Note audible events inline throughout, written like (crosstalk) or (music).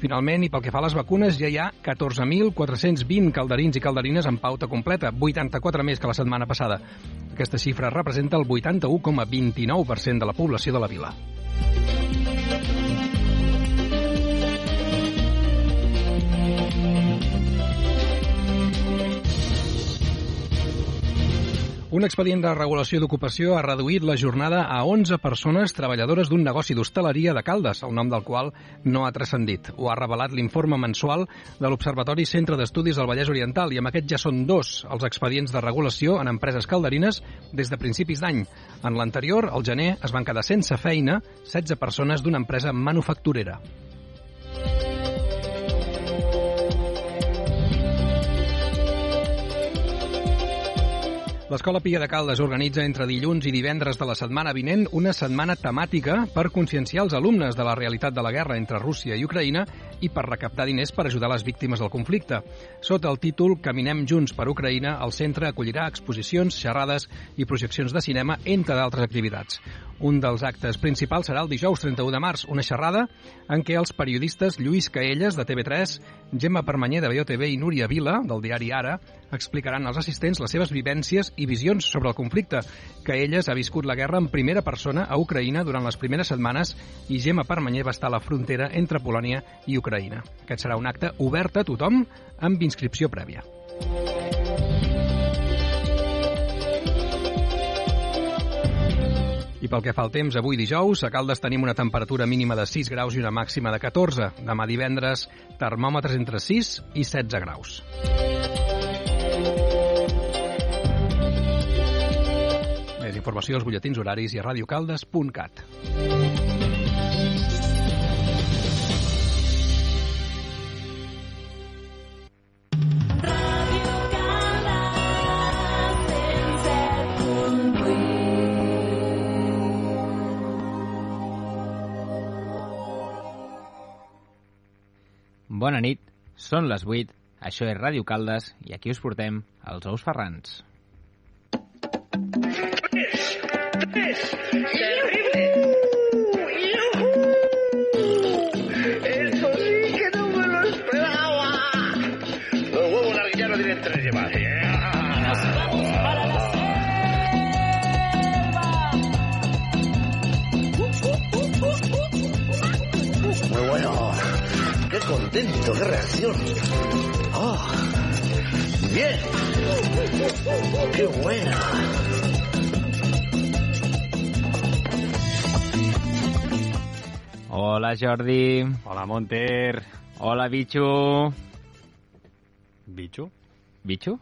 Finalment, i pel que fa a les vacunes, ja hi ha 14.420 calderins i calderines en pauta completa, 84 més que la setmana passada. Aquesta xifra representa el 81,29% de la població de la vila. Un expedient de regulació d'ocupació ha reduït la jornada a 11 persones treballadores d'un negoci d'hostaleria de Caldes, el nom del qual no ha transcendit. Ho ha revelat l'informe mensual de l'Observatori Centre d'Estudis del Vallès Oriental i amb aquest ja són dos els expedients de regulació en empreses calderines des de principis d'any. En l'anterior, al gener, es van quedar sense feina 16 persones d'una empresa manufacturera. L'Escola Pia de Caldes organitza entre dilluns i divendres de la setmana vinent una setmana temàtica per conscienciar els alumnes de la realitat de la guerra entre Rússia i Ucraïna i per recaptar diners per ajudar les víctimes del conflicte. Sota el títol Caminem junts per Ucraïna, el centre acollirà exposicions, xerrades i projeccions de cinema, entre d'altres activitats. Un dels actes principals serà el dijous 31 de març, una xerrada en què els periodistes Lluís Caelles, de TV3, Gemma Permanyer, de BOTV i Núria Vila, del diari Ara, explicaran als assistents les seves vivències i visions sobre el conflicte. Caelles ha viscut la guerra en primera persona a Ucraïna durant les primeres setmanes i Gemma Permanyer va estar a la frontera entre Polònia i Ucraïna. Aquest serà un acte obert a tothom amb inscripció prèvia. I pel que fa al temps, avui dijous, a Caldes tenim una temperatura mínima de 6 graus i una màxima de 14. Demà divendres, termòmetres entre 6 i 16 graus. Més informació als butlletins horaris i a radiocaldes.cat. Bona nit, són les 8, això és Ràdio Caldes i aquí us portem els ous ferrans. Eso contento, qué reacción. Oh, bien. Qué buena. Hola Jordi, Hola, Monter. hola Bichu. ¿Bicho? ¿Bichu?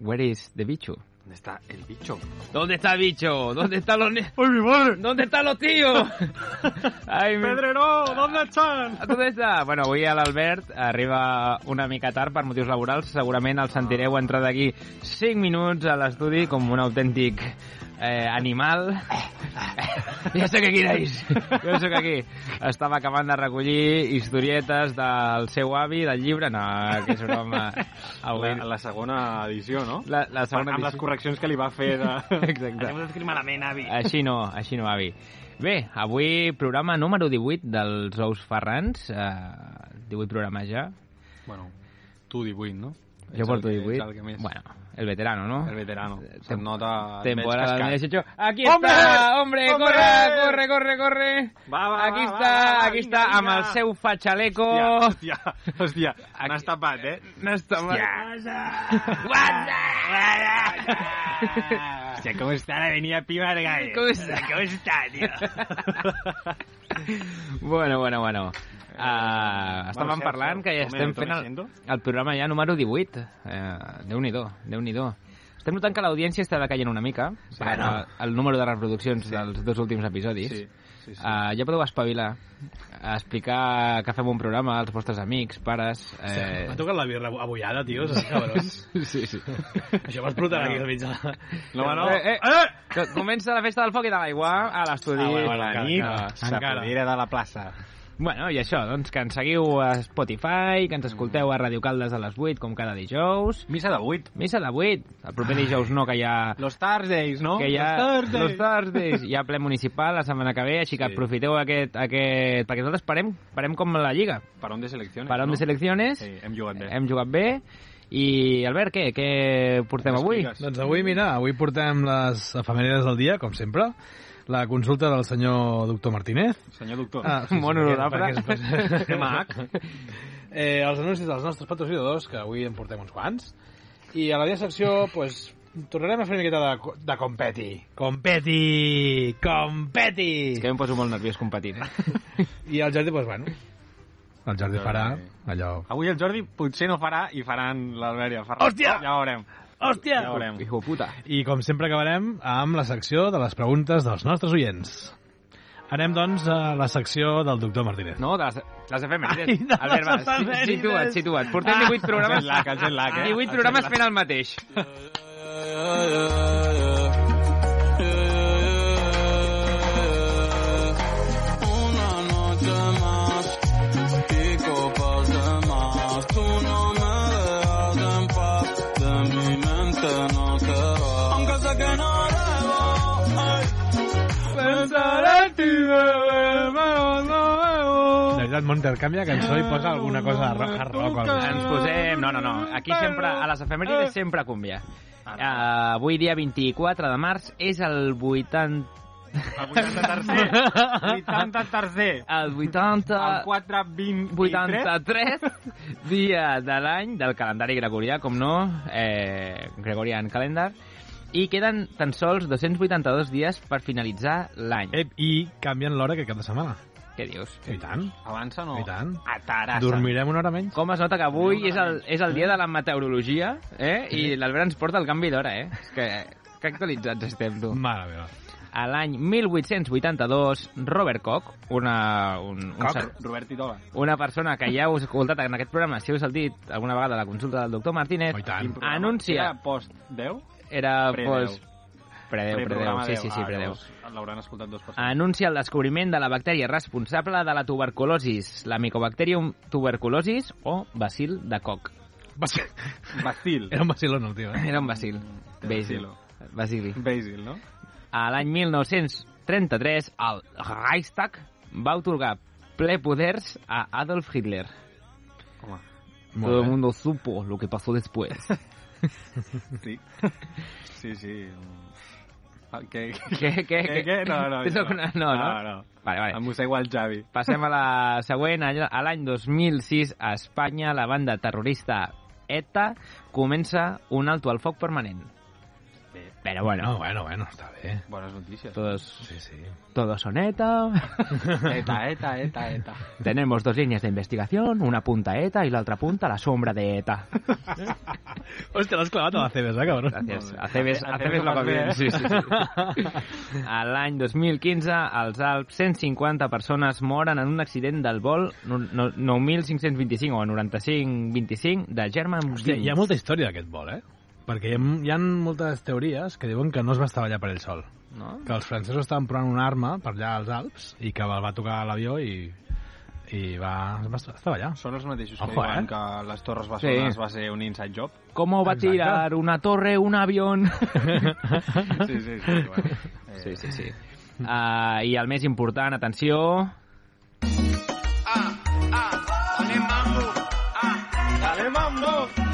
Where is the Bichu? ¿Dónde está el bicho? ¿Dónde está Bicho? ¿Dónde están los... ne- ¡Ay, mi madre! ¿Dónde están los tíos? (laughs) Ai, mi- Pedreró, ¿dónde están? ¿Dónde està? Bueno, avui a l'Albert arriba una mica tard per motius laborals. Segurament el sentireu entrar d'aquí 5 minuts a l'estudi com un autèntic eh, animal. (laughs) ja sé que aquí aneix. Jo sóc aquí. Estava acabant de recollir historietes del seu avi, del llibre. No, que és broma. Avui... La, la segona edició, no? La, la segona Amb les correccions que li va fer de... (laughs) Exacte. Hem escrit malament, avi. Així no, així no, avi. Bé, avui programa número 18 dels Ous Ferrans. Eh, 18 programes ja. Bueno, tu 18, no? Ets porto el que- 18. ets el que. Bueno, el veterano, ¿no? El veterano. Tem- Se't nota... Temporada veig del cascat. 18. Aquí ¡Hombre! està, hombre, ¡Hombre! corre, corre, corre, corre. Va, va, aquí va, està, va, va, aquí vinga, està, amb el seu fatxaleco. Hòstia, hòstia, hòstia. N'has tapat, eh? No està mal. (laughs) Hòstia, com està la avenida Gallo? Com està? Com està, tio? (laughs) bueno, bueno, bueno. Uh, estàvem Seu, parlant que ja estem fent el, el programa ja número 18. Uh, Déu-n'hi-do, déu nhi déu Estem notant que l'audiència està decaient una mica per Bueno. el, el número de reproduccions Sí. dels dos últims episodis. Sí, sí, sí. Uh, ja podeu espavilar a explicar que fem un programa als vostres amics, pares... Eh... M'ha tocat la birra abullada, tio, saps, cabrons? (laughs) Sí, sí. Això va explotar aquí al mig de la... No, home, no. Eh, eh, que comença la festa del foc i de l'aigua a l'estudi. Ah, bueno, la encara, nit, encara, s'apodera de la plaça. Bueno, i això, doncs, que ens seguiu a Spotify, que ens escolteu a Radio Caldes a les 8, com cada dijous. Missa de 8. Missa de 8. El proper dijous no, que hi ha... Los Thursdays, no? que hi ha... Los Thursdays. Los Thursdays. Hi ha ple municipal la setmana que ve, així que Sí. aprofiteu aquest, aquest... Perquè nosaltres parem, parem com la Lliga. Parón de selecciones, Parem no? de selecciones, Sí, hem jugat bé. hem jugat bé, i Albert, què? Què portem avui? Doncs avui, mira, avui portem les efemèrides del dia, com sempre. La consulta del senyor doctor Martínez. Senyor doctor. Ah, Molt honorable. és- (laughs) Mac. eh, els anuncis dels nostres patrocinadors, que avui en portem uns quants. I a la meva secció, pues, tornarem a fer una miqueta de, de competi. Competi! Competi! És que em poso molt nerviós competint. Eh? (laughs) I el Jordi, pues, bueno, el Jordi farà allò... Avui el Jordi potser no farà i faran l'Albert i el Ferran. Hòstia! Ja veurem. Hòstia! Ja veurem. Hijo puta. I com sempre acabarem amb la secció de les preguntes dels nostres oients. Anem, doncs, a la secció del doctor Martínez. No, de les, les efemèrides. Ai, de Albert, les si- efemèrides. situa't, situa't. Portem 18 programes... El lag, el lag, eh? 18 El programes fent el mateix. Veritat, Monter, canvia cançó i posa alguna cosa de rock, hard rock Ens posem... No, no, no. Aquí sempre, a les efemèrides sempre cumbia. Uh, avui, dia 24 de març, és el 80... El 83è. 83è. (laughs) El 80... El 4, 20, 83 dia de l'any del calendari gregorià, com no, eh, Gregorian Calendar, i queden tan sols 282 dies per finalitzar l'any. Ep, I canvien l'hora que cap de setmana. Què dius? I tant. Avança no? I tant. Atarassa. Dormirem una hora menys? Com es nota que avui és el, és el dia de la meteorologia, eh? I l'Albert ens porta el canvi d'hora, eh? És que, que actualitzats estem, tu. Mare meva. A l'any 1882, Robert Koch, una, un, un, Koch? ser- Robert Titola. una persona que ja heu escoltat en aquest programa, si heu sentit alguna vegada la consulta del doctor Martínez, Oh, anuncia... Era post 10? Era, Predeu. Predeu, predeu, sí, 10. sí, sí, Ah, predeu. L'hauran escoltat dos persones. Anuncia el descobriment de la bactèria responsable de la tuberculosis, la Mycobacterium tuberculosis o bacil de coc. Va ser... Bacil. Era un vacilón, el tio. Eh? Era un bacil. Basil. Bacilo. Basili. Basil, no? A l'any 1933, el Reichstag va otorgar ple poders a Adolf Hitler. Home, Todo el mundo supo lo que pasó después. (laughs) sí. Sí, sí. Ah, Què, què, què, què? No, no, no. no, no? no, no. Vale, vale. Em mossego el Xavi. Passem a la (laughs) següent. A l'any 2006, a Espanya, la banda terrorista ETA comença un alto al foc permanent. Pero bueno, No, bueno, bueno, està bé. Bones notícies. todos, Sí, sí. todos son ETA. (laughs) Eta, eta, eta, eta. Tenemos dos líneas de investigación, una punta ETA y la otra punta la sombra de ETA. (laughs) Hòstia, l'has clavat a la CBS, eh, cabrón? Gràcies. Acebes, Acebes Acebes lo lo bé, eh? Sí, sí, sí. (laughs) A l'any 2015, als Alps, 150 persones moren en un accident del vol no- no- 9.525 o 95-25 de German Hòstia, hi ha molta història d'aquest vol, eh? Perquè hi ha, hi ha moltes teories que diuen que no es va estavellar per ell sol. No? Que els francesos estaven provant una arma per allà als Alps i que el va tocar l'avió i, i va, va estavellar. Són els mateixos que Ojo, diuen eh? que les Torres Sí. Bessones va ser un inside job. ¿Cómo va a Exacte. tirar una torre un avión? (laughs) Sí, sí, sí. Bueno, eh, Sí, sí, sí. Uh, I el més important, atenció... Dale mambo. Son cosas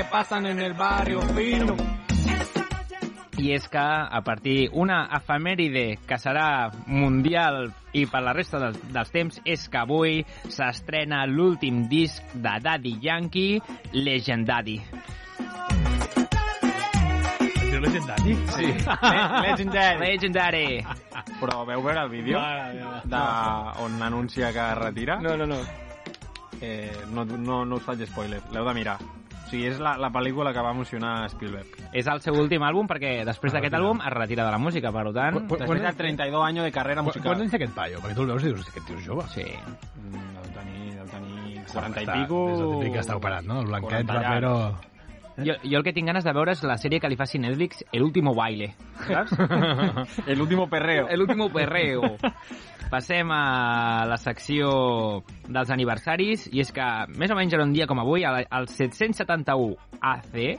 que pasan en el barrio fino. I és que a partir una efemèride que serà mundial i per la resta dels, dels temps és que avui s'estrena l'últim disc de Daddy Yankee, Legendary. Diu legendari? Sí. Legendary. Legendary. Però veu veure el vídeo de on anuncia que es retira? no, no. Eh, no, no, no us faig spoiler, l'heu de mirar. O sigui, és la, la pel·lícula que va emocionar Spielberg. És el seu últim àlbum perquè després d'aquest àlbum es retira de la música, per tant... Qu- qu- Després de 32 anys de carrera musical. quants anys té aquest paio? Perquè tu el veus i dius, aquest tio és jove. Sí. Mm, Deu tenir, deu tenir 40 i pico... Des del típic que està operat, no? El blanquet, 40 rapero... Jo, jo el que tinc ganes de veure és la sèrie que li faci Netflix, El último baile. Saps? (laughs) El último perreo. El último perreo. (laughs) Passem a la secció dels aniversaris, i és que més o menys era un dia com avui, al al 771 AC,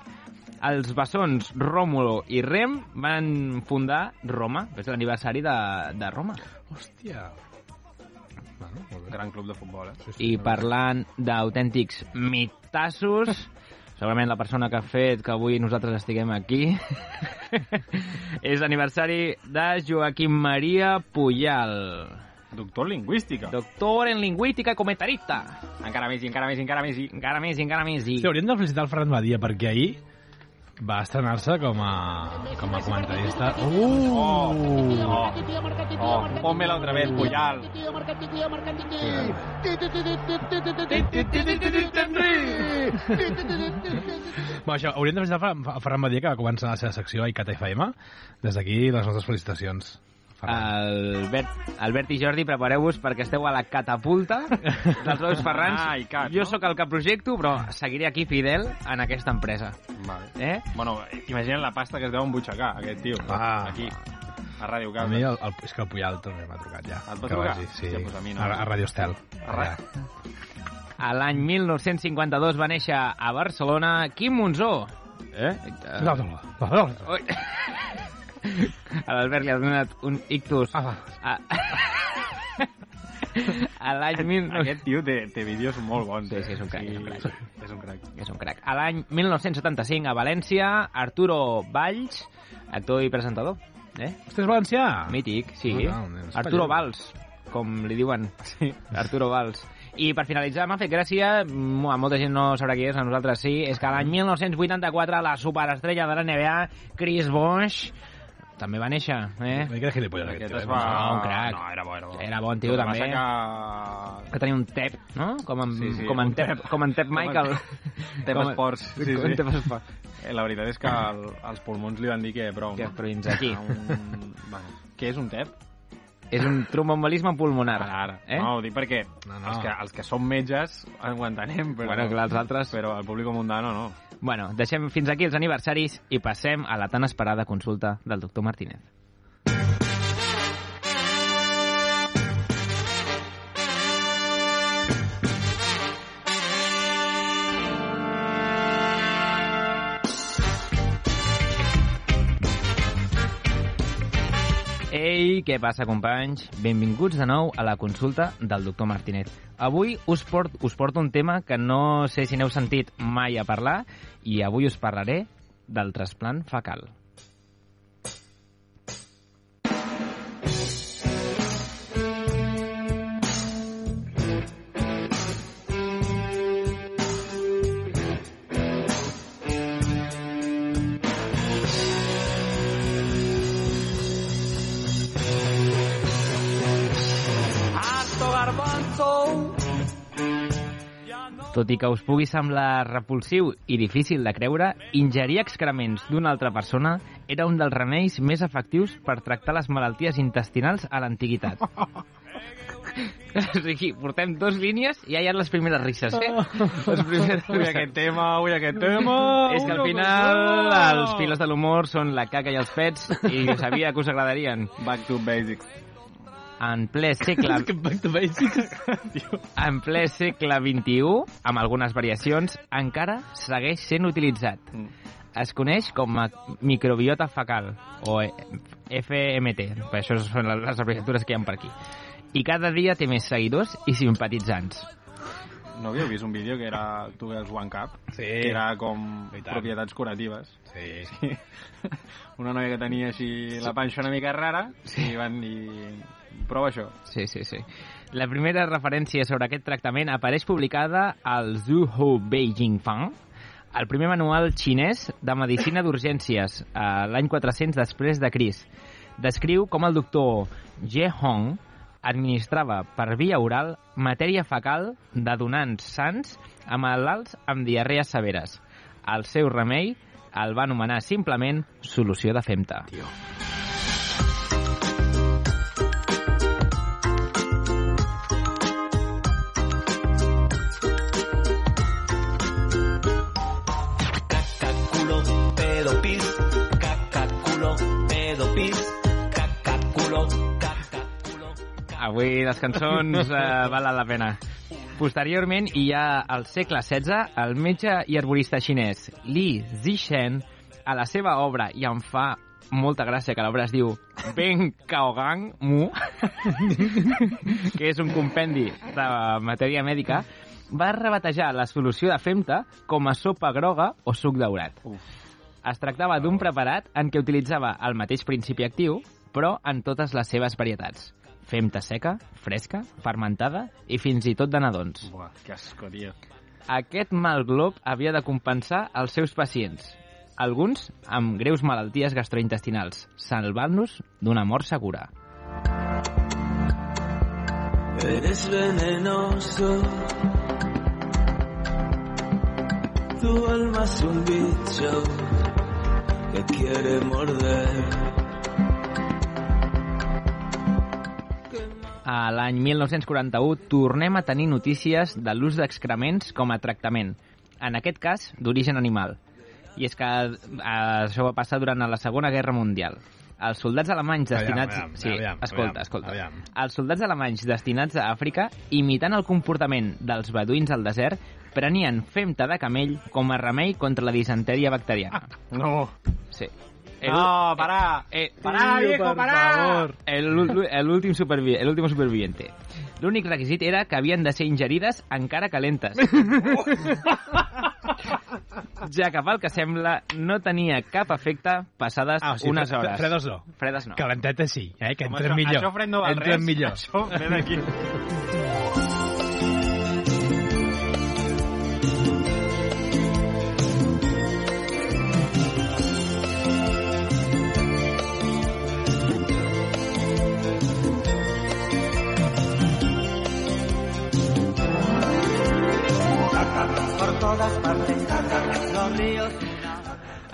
els bessons Ròmulo i Rem van fundar Roma, és l'aniversari de, de Roma. Hòstia. Bueno. Gran club de futbol, eh? Sí, sí, I parlant d'autèntics mitassos, segurament la persona que ha fet que avui nosaltres estiguem aquí, (laughs) és l'aniversari de Joaquim Maria Puyal, Doctor lingüística. doctor en lingüística i comentarista. Encara més i encara més i encara més i... Encara més i encara més. I... Sí, hauríem de felicitar el Ferran Badia perquè ahir va estrenar-se com a, com a comentarista. Uh! Oh, oh, oh, ponme-la otra vez, Puyal. Bueno, això, hauríem de felicitar el Ferran- el Ferran Badia que va començar la seva secció a ICAT FM. Des d'aquí, les nostres felicitacions. Albert, Albert i Jordi, prepareu-vos perquè esteu a la catapulta dels ous (laughs) ferrans. Ah, cat, jo no? sóc el que projecto, però seguiré aquí fidel en aquesta empresa. Vale. Eh? Bueno, imagina't la pasta que es deu embutxacar, aquest tio. Ah. Aquí, a Ràdio A Casa. mi, el, el, és que el Puyal també m'ha trucat ja. Et va trucar? vagi, Sí, Hòstia, doncs a mi no. a, a Radio Estel. A Ra- A l'any 1952 va néixer a Barcelona Quim Monzó. Eh? No, no, no, no, no. (laughs) A l'Albert li ha donat un ictus. Ah, A, a l'any 19... Aquest tio té, té vídeos molt bons. Sí, eh? sí, és un crac, és un crac. És un crac. És un crac. A l'any 1975, a València, Arturo Valls, actor i presentador. Eh? Vostè és valencià? Mític, sí. Ah, no, és Arturo. Valls, com li diuen. Sí. Arturo Valls. I per finalitzar, m'ha fet gràcia, mm, molta gent no sabrà qui és, a nosaltres sí, és que l'any 1984 la superestrella de la NBA, Chris Bosh, també va néixer, eh? Una mica de gilipolles aquest Aquest tio. eh? va... No, un crac. No, era bo, era bo. Era bon tio, que també. passa Que tenia un tep, no? Com en, Sí, sí, com en, tep, tep. com en tep Michael. Tep (laughs) Com- Esports, sí, com sí. Tep Esports. Eh, La veritat és que el, els pulmons li van dir que prou, Que no? però fins aquí. Un... Bueno, què és un TEP? És un trombombolisme pulmonar. Ara, ara. Eh? No, ho dic perquè No, no. Els, que, els que som metges ho entenem, però, Bueno, clar, els altres... però el públic mundano no. Bueno, deixem fins aquí els aniversaris i passem a la tan esperada consulta del doctor Martínez. Què passa, companys? Benvinguts de nou a la consulta del doctor Martínez. Avui us, port, us porto un tema que no sé si n'heu sentit mai a parlar i avui us parlaré del trasplant fecal. Tot i que us pugui semblar repulsiu i difícil de creure, ingerir excrements d'una altra persona era un dels remeis més efectius per tractar les malalties intestinals a l'antiguitat. o sigui, portem dos línies i ja hi ha les primeres risses, eh? Les primeres Ui, aquest tema, ui, aquest tema... És que al final els filos de l'humor són la caca i els pets i sabia que us agradarien. Back to basics. En ple segle... (laughs) En ple segle XXI, amb algunes variacions, encara segueix sent utilitzat. Mm. Es coneix com a microbiota fecal, o FMT, per això són les abreviatures que hi ha per aquí. I cada dia té més seguidors i simpatitzants. No havíeu vist un vídeo que era tu veus One Cup? Sí. Que era com propietats curatives. Sí. (laughs) Una noia que tenia així la panxa una mica rara i van dir... Prova això. Sí, sí, sí. La primera referència sobre aquest tractament apareix publicada al Zhuhou Beijing Fang, el primer manual xinès de medicina d'urgències, eh, l'any 400 després de Cris. Descriu com el doctor Ye Hong administrava per via oral matèria fecal de donants sants a malalts amb diarrees severes. El seu remei el va anomenar simplement solució de femta. Tio. Avui les cançons eh, valen la pena. Posteriorment, hi ha al segle XVI el metge i arborista xinès Li Zishen, a la seva obra, i em fa molta gràcia que l'obra es diu Ben Kaogang Mu, que és un compendi de matèria mèdica, va rebatejar la solució de femta com a sopa groga o suc daurat. Es tractava d'un preparat en què utilitzava el mateix principi actiu, però en totes les seves varietats. Femta seca, fresca, fermentada i fins i tot de nadons. Buah, que asco, tio. Aquest mal glob havia de compensar els seus pacients, alguns amb greus malalties gastrointestinals, salvant-los d'una mort segura. Eres venenoso. Tu alma es un bicho que quiere morder. A l'any 1941 tornem a tenir notícies de l'ús d'excrements com a tractament, en aquest cas d'origen animal. I és que eh, això va passar durant la Segona Guerra Mundial. Els soldats alemanys destinats... Aviam, aviam, sí, aviam, escolta, aviam, escolta. aviam. Els soldats alemanys destinats a Àfrica, imitant el comportament dels beduïns al desert, prenien femta de camell com a remei contra la disentèria bacteriana. (laughs) No. Sí. No, pará. Eh, Pará, Tío, viejo, por pará. favor. el, ul- el últim supervi el último superviviente. L'únic requisit era que havien de ser ingerides encara calentes. (laughs) ja que pel que sembla no tenia cap efecte passades Ah, o sigui, unes hores. fredes no. Fredes no. Calentetes sí, eh? que això, millor. Això fred no val entren res. millor. Això ve d'aquí.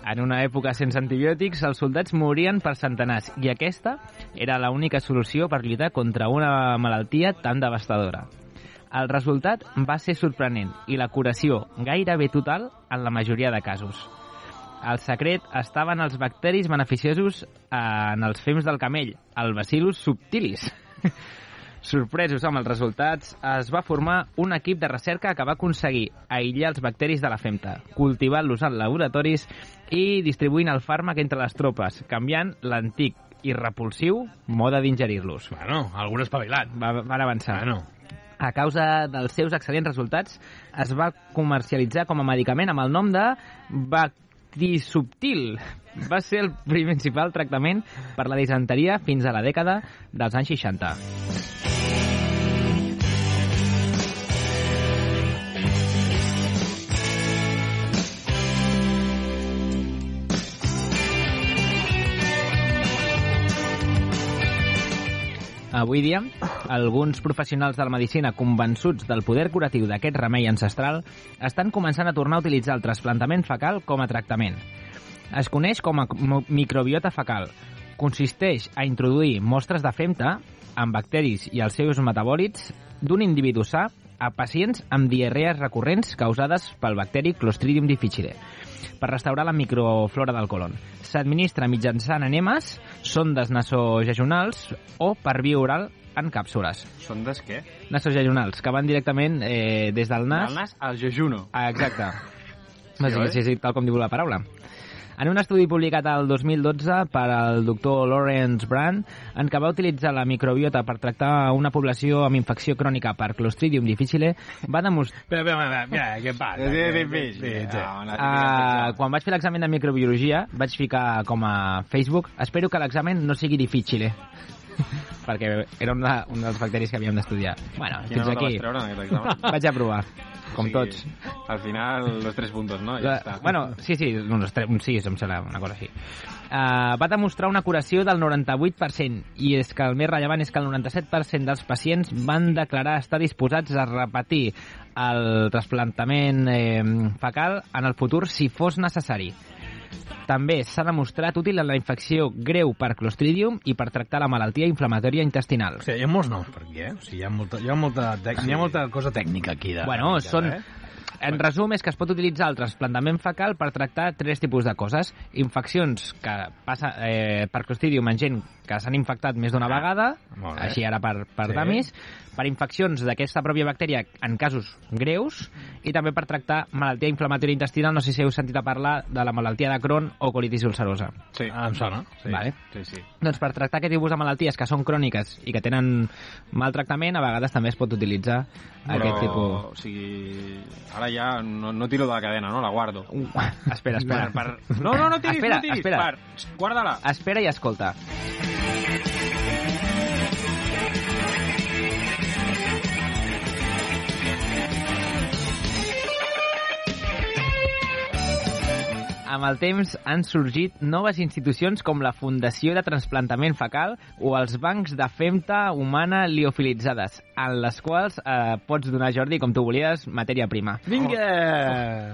En una època sense antibiòtics, els soldats morien per centenars i aquesta era l'única solució per lluitar contra una malaltia tan devastadora. El resultat va ser sorprenent i la curació gairebé total en la majoria de casos. El secret estava en els bacteris beneficiosos eh, en els fems del camell, el Bacillus subtilis. (laughs) Sorpresos amb els resultats, es va formar un equip de recerca que va aconseguir aïllar els bacteris de la femta, cultivant-los en laboratoris i distribuint el fàrmac entre les tropes, canviant l'antic i repulsiu mode d'ingerir-los. Bueno, algun espavilat. Va, van avançar. Bueno, A causa dels seus excel·lents resultats, es va comercialitzar com a medicament amb el nom de Bactisubtil. Va ser el principal tractament per la disenteria fins a la dècada dels anys 60. Avui dia, alguns professionals de la medicina convençuts del poder curatiu d'aquest remei ancestral estan començant a tornar a utilitzar el trasplantament fecal com a tractament. Es coneix com a microbiota fecal. Consisteix a introduir mostres de femta amb bacteris i els seus metabòlits d'un individu sa a pacients amb diarrees recurrents causades pel bacteri Clostridium difficile per restaurar la microflora del colon. S'administra mitjançant enemes, sondes nasojejunals o per via oral en càpsules. Són des què? Nasojejunals, que van directament eh, des del nas... Del nas al jejuno. Ah, exacte. (laughs) Sé oi? si és tal com diu la paraula. En un estudi publicat el 2012 per al doctor Lawrence Brand, en què va utilitzar la microbiota per tractar una població amb infecció crònica per Clostridium difficile, va demostrar Espera, espera, espera, mira, què passa? Difícil. Sí, sí. Ah, una Uh, quan vaig fer l'examen de microbiologia, vaig ficar com a Facebook espero que l'examen no sigui difícil, (laughs) perquè era un, de, un dels bacteris que havíem d'estudiar. Bueno, Quina fins vas aquí. treure en? (laughs) Vaig aprovar, com O sigui, tots. Al final, los tres puntos, no? Ja La, està. bueno, sí, sí, uns, tre- un 6, em sembla, una cosa així. Uh, va demostrar una curació del 98% i és que el més rellevant és que el 97% dels pacients van declarar estar disposats a repetir el trasplantament eh, fecal en el futur si fos necessari. També s'ha demostrat útil en la infecció greu per Clostridium i per tractar la malaltia inflamatòria intestinal. O sigui, hi ha molts noms per aquí, eh? O sigui, hi ha molta, hi ha molta, tec... hi ha molta cosa tècnica aquí. De, Bueno, de- són, Eh? En resum, és que es pot utilitzar el trasplantament fecal per tractar tres tipus de coses. Infeccions que passa eh, per Clostridium en gent que s'han infectat més d'una vegada, Molt bé. així ara per, per Sí. sí. damis, per infeccions d'aquesta pròpia bactèria en casos greus i també per tractar malaltia inflamatòria intestinal. No sé si heu sentit a parlar de la malaltia de Crohn o colitis ulcerosa. Sí. Ah, em sona. Sí. Vale. Sí, sí. Doncs per tractar aquest tipus de malalties que són cròniques i que tenen mal tractament, a vegades també es pot utilitzar aquest tipus... o sigui, ara ja no, no tiro de la cadena, no? La guardo. Uh, espera, espera. Per, per... No, no, no tiris, Espera, no tiris. espera. Per, guarda-la. Espera i escolta. Amb el temps han sorgit noves institucions com la Fundació de Transplantament Fecal o els bancs de femta humana liofilitzades, en les quals eh, pots donar, Jordi, com tu volies, matèria prima. Vinga!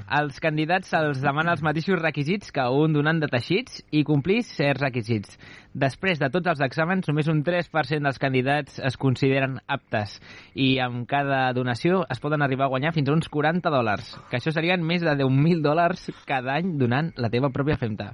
Als candidats se'ls demana els mateixos requisits que un donant de teixits i complir certs requisits. Després de tots els exàmens, només un 3% dels candidats es consideren aptes i amb cada donació es poden arribar a guanyar fins a uns 40 dòlars, que això serien més de 10.000 dòlars cada any donant la teva pròpia femta.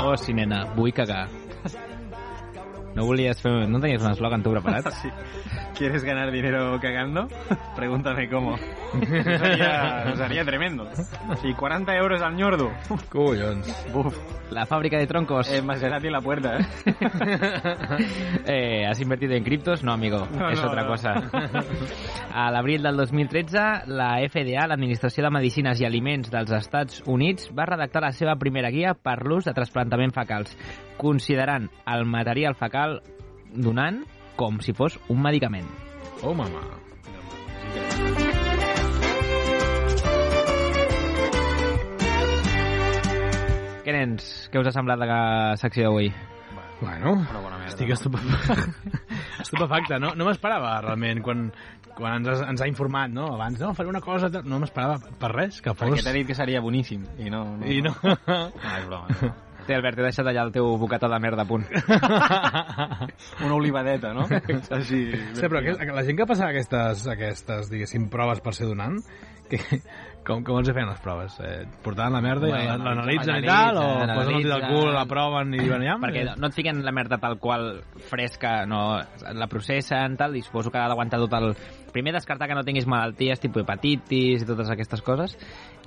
Oh, sí, vull cagar. No volies fer... No tenies un eslògan tu preparat? (laughs) Sí. ¿Quieres ganar dinero cagando? (laughs) Pregúntame cómo. Eso sería, eso sería tremendo. Y 40 euros al ñordo. Collons. Uf, La fábrica de troncos. eh, Maserati en la puerta, ¿eh? (laughs) Eh, ¿Has invertido en criptos? No, amigo, No, es no, otra no. cosa. A l'abril del 2013, la FDA, l'Administració de Medicines i Aliments dels Estats Units, va redactar la seva primera guia per l'ús de trasplantament fecals, considerant el material fecal donant com si fos un medicament. Oh, mama. Què, nens? Què us ha semblat la secció d'avui? Bueno, Una bona merda. estic estupefacte. (laughs) estupefacte. No, no m'esperava realment quan, quan ens, has- ens ha informat, no? Abans, no, faré una cosa... No m'esperava per res, que fos... Perquè t'he dit que seria boníssim. I no... no I no... No, és broma. és broma. Té, Albert, he deixat allà el teu bocató de merda a punt. (laughs) Una olivadeta, no? Així... Sí, però que, la gent que passa aquestes, aquestes, diguéssim, proves per ser donant, que, com, com els feien les proves? Eh, portaven la merda i Bueno, la- l'analitzen i tal, o posen el dit al cul, la proven i diuen, ja... Perquè no et fiquen la merda tal qual fresca, no, la processen, tal, i suposo que ha d'aguantar tot el... Primer descartar que no tinguis malalties, tipus hepatitis i totes aquestes coses,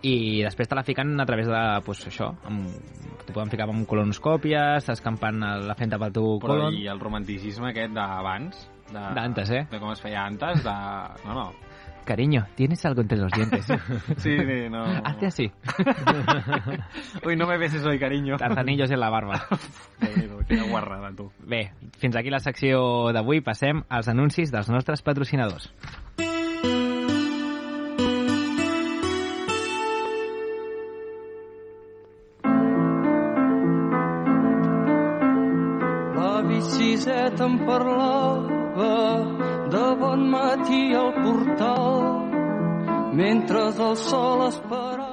i després te la fiquen a través de, pues, això, amb, te poden ficar amb colonoscòpies, t'escampant la fenta pel teu Però colon... i el romanticisme aquest d'abans? de- D'antes, eh? De com es feia antes, de... No, no. Cariño, tienes algo entre los dientes. (laughs) Sí, sí, no... Hazte así. (laughs) Uy, no me beses hoy, cariño. Tarzanillos en la barba. (laughs) Quina guarrada, tu. Bé, fins aquí la secció d'avui. Passem als anuncis dels nostres patrocinadors. La biciseta em parlava de bon matí al portal mentre el sol esperava.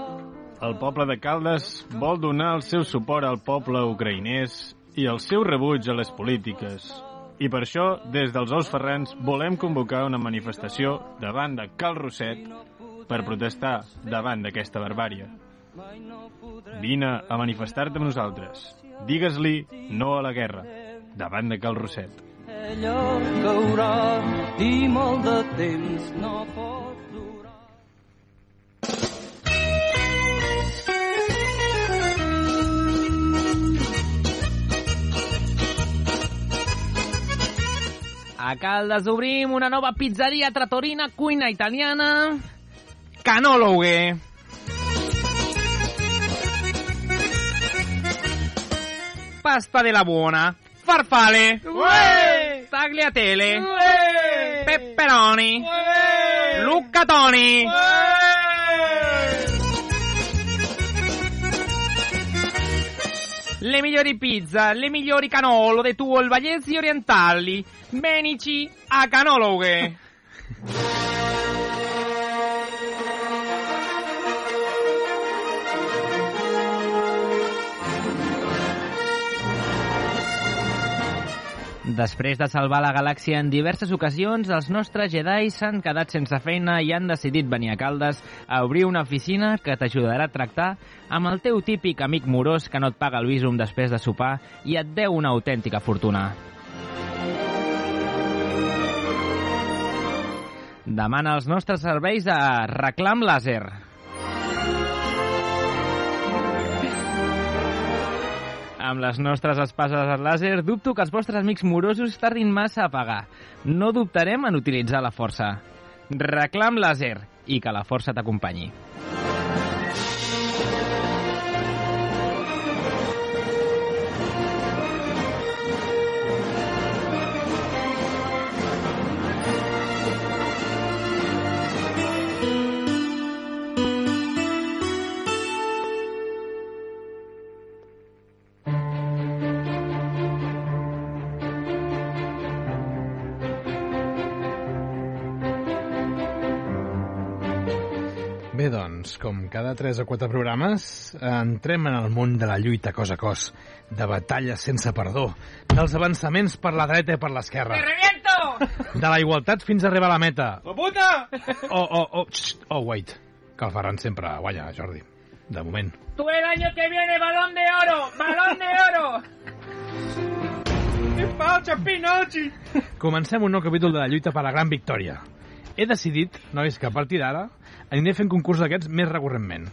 El poble de Caldes vol donar el seu suport al poble ucraïnès i el seu rebuig a les polítiques. I per això, des dels Ous Ferrans, volem convocar una manifestació davant de Cal Roset per protestar davant d'aquesta barbària. Vine a manifestar-te amb nosaltres. Digues-li no a la guerra, davant de Cal Roset. Ella caurà i molt de temps no pot durar. A Caldes obrim una nova pizzeria tratorina, cuina italiana... Canologue. Pasta de la buona. Farfale. Ué! tagliatelle, pepperoni, luccatoni. Le migliori pizza, le migliori canolo dei tuoi Vallesi orientali. Venici a canologhe. (laughs) Després de salvar la galàxia en diverses ocasions, els nostres Jedi s'han quedat sense feina i han decidit venir a Caldes a obrir una oficina que t'ajudarà a tractar amb el teu típic amic morós que no et paga el visum després de sopar i et deu una autèntica fortuna. Demana els nostres serveis a Reclam Làser. Amb les nostres espases làser, dubto que els vostres amics morosos tardin massa a pagar. No dubtarem en utilitzar la força. Reclam làser i que la força t'acompanyi. Doncs, com cada 3 o 4 programes, entrem en el món de la lluita cos a cos, de batalles sense perdó, dels avançaments per la dreta i per l'esquerra, de la igualtat fins a arribar a la meta. ¡Oh, puta! Oh, oh, oh, xt, oh, wait, que el Ferran sempre guanya, Jordi, de moment. Tú el año que viene, balón de oro, balón de oro. ¿Qué pasa, Pinochi? Comencem un nou capítol de la lluita per la gran victòria. He decidit, nois, que a partir d'ara aniré fent concurs d'aquests més recurrentment.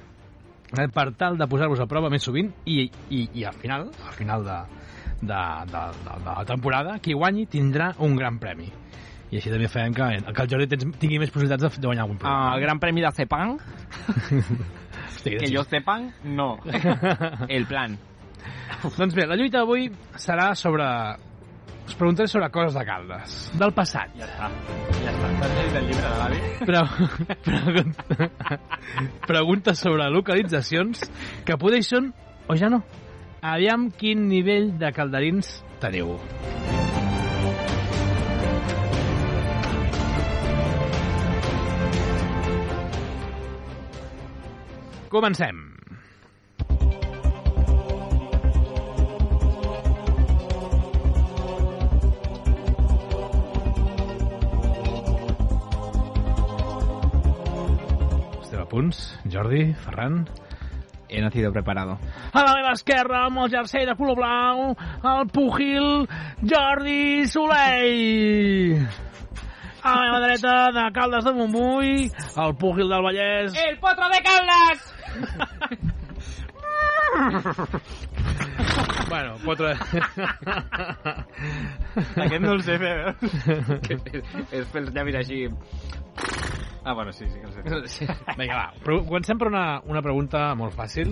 Eh, Per tal de posar-vos a prova més sovint i, i, i al final, al final de, de, de, de, de la temporada, qui guanyi tindrà un gran premi. I així també farem que, que el Jordi tens, tingui més possibilitats de, de guanyar algun premi. Ah, el gran premi de Cepan, (laughs) Hosti, que yo sepan, no. (laughs) El plan. Doncs bé, la lluita d'avui serà sobre... Us preguntaré sobre coses de Caldes, del passat. Ja està. Ja està. T'has llegit el llibre de l'avi? Pre pregunta, preguntes sobre localitzacions que poder són o ja no. Aviam quin nivell de calderins teniu. Comencem. Punts. Jordi, Ferran... He nacido preparado. A la meva esquerra, amb el jersei de color blau, el pugil Jordi Soleil. A la meva dreta, de Caldes de Montbui, el pugil del Vallès. El potro de Caldas! Bueno, quatre... Aquest no el sé fer, veus? (laughs) És pels llavis així... Ah, bueno, sí, sí que el sé. (laughs) Vinga, va. Però comencem per una, una pregunta molt fàcil.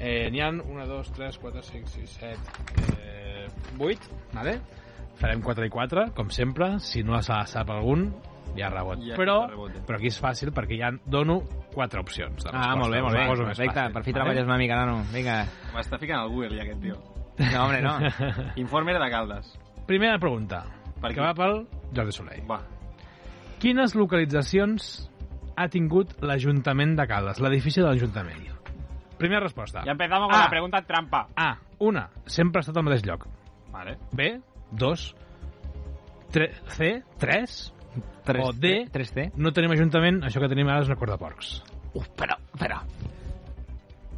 Eh, N'hi ha 1, 2, 3, 4, 5, 6, 7, eh, 8, vale? Farem 4 i 4, com sempre. Si no se la sap algun, hi ha rebot. Ja però, rebot. però aquí és fàcil perquè ja dono 4 opcions. de Ah, molt bé, molt bé. Perfecte, fàcil, per fi vale? treballes una mica, nano. Vinga. M'està ficant al Google, ja, aquest tio. No, hombre, no. (laughs) Informe de Caldes. Primera pregunta, Per que va pel Jordi Soleil. Va. Quines localitzacions ha tingut l'Ajuntament de Caldes, l'edifici de l'Ajuntament? Primera resposta. Ya empezamos con Ah. la pregunta trampa. A. Una. Sempre ha estat al mateix lloc. Vale. B. Dos. Tre C. Tres. O D. 3D. No tenim ajuntament, això que tenim ara és una corda de porcs. Uf, però, però.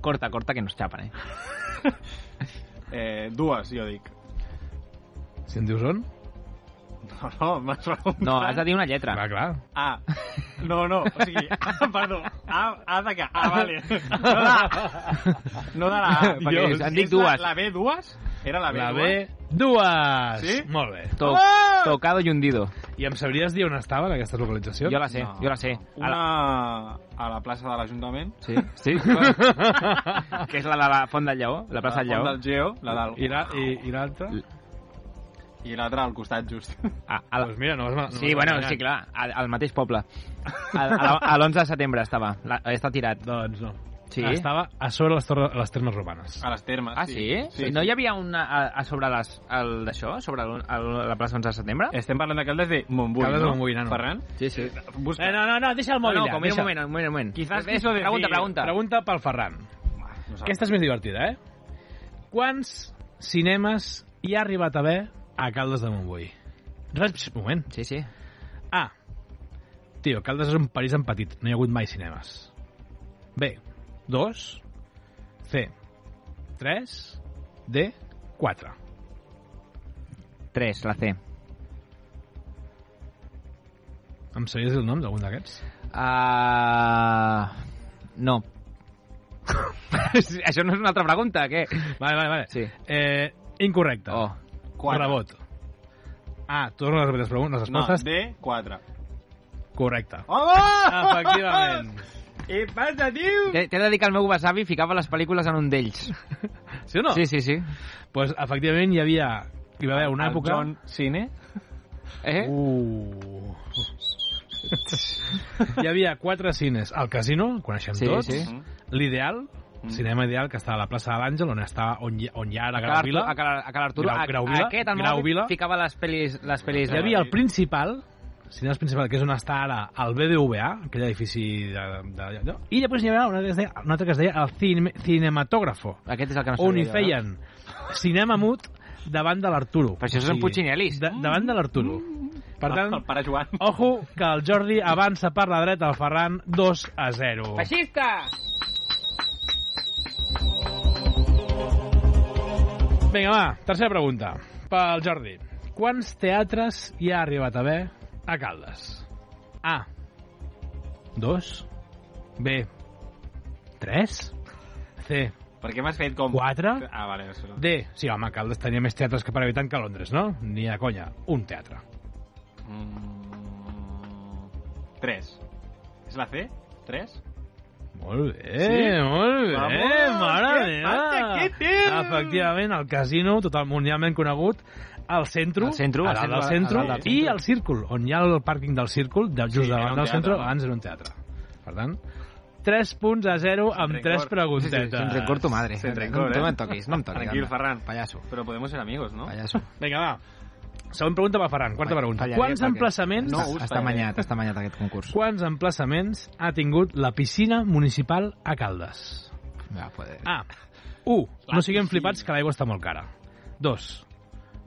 Corta, corta, que nos chapan, eh? (laughs) Eh, dues, jo dic. Si em dius on? No, no, m'has preguntat. No, has de dir una lletra. Clar, clar. A. No, no, o sigui, A, (laughs) perdó. A, A de que... Ah, vale. No de la A. No de la A. Perquè Dios, han dit és la- dues. La, B, dues? Era la B, La dues? B. Dues! Sí? Molt bé. To Ah! Tocado y hundido. I em sabries dir on estaven aquestes localitzacions? Jo la sé, No. jo la sé. A la... Una a la plaça de l'Ajuntament. Sí, sí. (laughs) que és la de la Font del Lleó, la plaça del la Lleó. Font del Geo, la del... I la- i- i l'altra? I l'altre al costat, just. A, a la... Doncs mira, no, no Sí, bueno, sí, clar, al, al mateix poble. A, a, a l'11 de setembre estava. La, està tirat. Doncs no. Sí? Estava a sobre les, torres, les termes romanes. A les termes, Ah, sí? sí? No hi havia una a, a sobre les, el d'això, sobre el, el, la plaça 11 de setembre? Estem parlant de Caldes de Montbui, Caldes de no? Montbui, nano. Ferran? Sí, sí. Busca. Eh, no, no, no, deixa el No, mòbil no, ja. com, deixa. un moment, un moment, un moment. Quizás quiso decir- Pregunta, pregunta. Pregunta pel Ferran. No Aquesta és més divertida, eh? Quants cinemes hi ha arribat a haver a Caldes de Montbui? Res, un moment. Sí, sí. A. Tio, Caldes és un París en petit. No hi ha hagut mai cinemes. B. 2. C. 3. D. 4. 3, la C. Em sabries el nom d'algun d'aquests? Uh... No. (laughs) (laughs) Això no és una altra pregunta, què? Vale, vale, vale. Sí. Eh, incorrecte. Oh. Quatre. Rebot. Ah, torno a les preguntes, les No, respostes. D, 4. Correcte. Home! Efectivament. (laughs) Què passa, tio? T'he de dir que el meu besavi ficava les pel·lícules en un d'ells. (laughs) Sí o no? Sí, sí, sí. Pues, efectivament, hi havia... Hi va haver una El època... John Cine? Eh? Uh. (laughs) hi havia quatre cines al casino, el coneixem Sí, tots. sí. L'ideal, cinema ideal, que està a la plaça de l'Àngel, on, està, on, hi, on hi ha ara A Cal Grau Arturo, Vila. a Cal, a Cal Arturo. Grau- Vila, Aquest, el Grau mòbil, Vila. ficava les pel·lis, les pel·lis Hi havia el principal, cinema principal, que és on està ara el BBVA, aquell edifici de, de, de, i després hi havia una, que es deia, una altra que es deia el cine, Cinematògrafo, Aquest és el que no on sabia hi jo, feien cinema mut davant de l'Arturo. Però això són putxinelis. De, davant de l'Arturo. Per tant, El pare Joan. ojo, que el Jordi avança per la dreta al Ferran 2 a 0. no? Feixista! Vinga, va, tercera pregunta. Pel Jordi. Quants teatres hi ha arribat a haver a Caldes? A. 2. B. 3. C. Per què m'has fet com... 4. Ah, vale. Això... D. Sí, home, Caldes tenia més teatres que per habitant que Londres, no? Ni a conya. Un teatre. Mm... 3. És la C? 3? Molt bé, Sí? molt bé, Vamos, mare meva. passa aquí, tio? Efectivament, el casino, total mundialment conegut, al centre, Al centre, a al dalt del centre, i el círcul, on hi ha el pàrquing del círcul, de, just Sí, davant del centre, abans era un teatre. Per tant, 3 punts a 0 amb rencor. 3 Sí, sí, preguntetes. sin rencor tu madre. Sin No, rencor, no eh? me toquis, no em toquis. Tranquil. Ferran. Pallasso, Però podemos ser amigos, no? pallasso. Vinga, va. Següent pregunta per Ferran, quarta pregunta. Quants perquè- emplaçaments... No, us està manyat, està manyat aquest concurs. Quants emplaçaments ha tingut la piscina municipal a Caldes? Ja, poder. A. 1. No siguem flipats que l'aigua està molt cara. 2.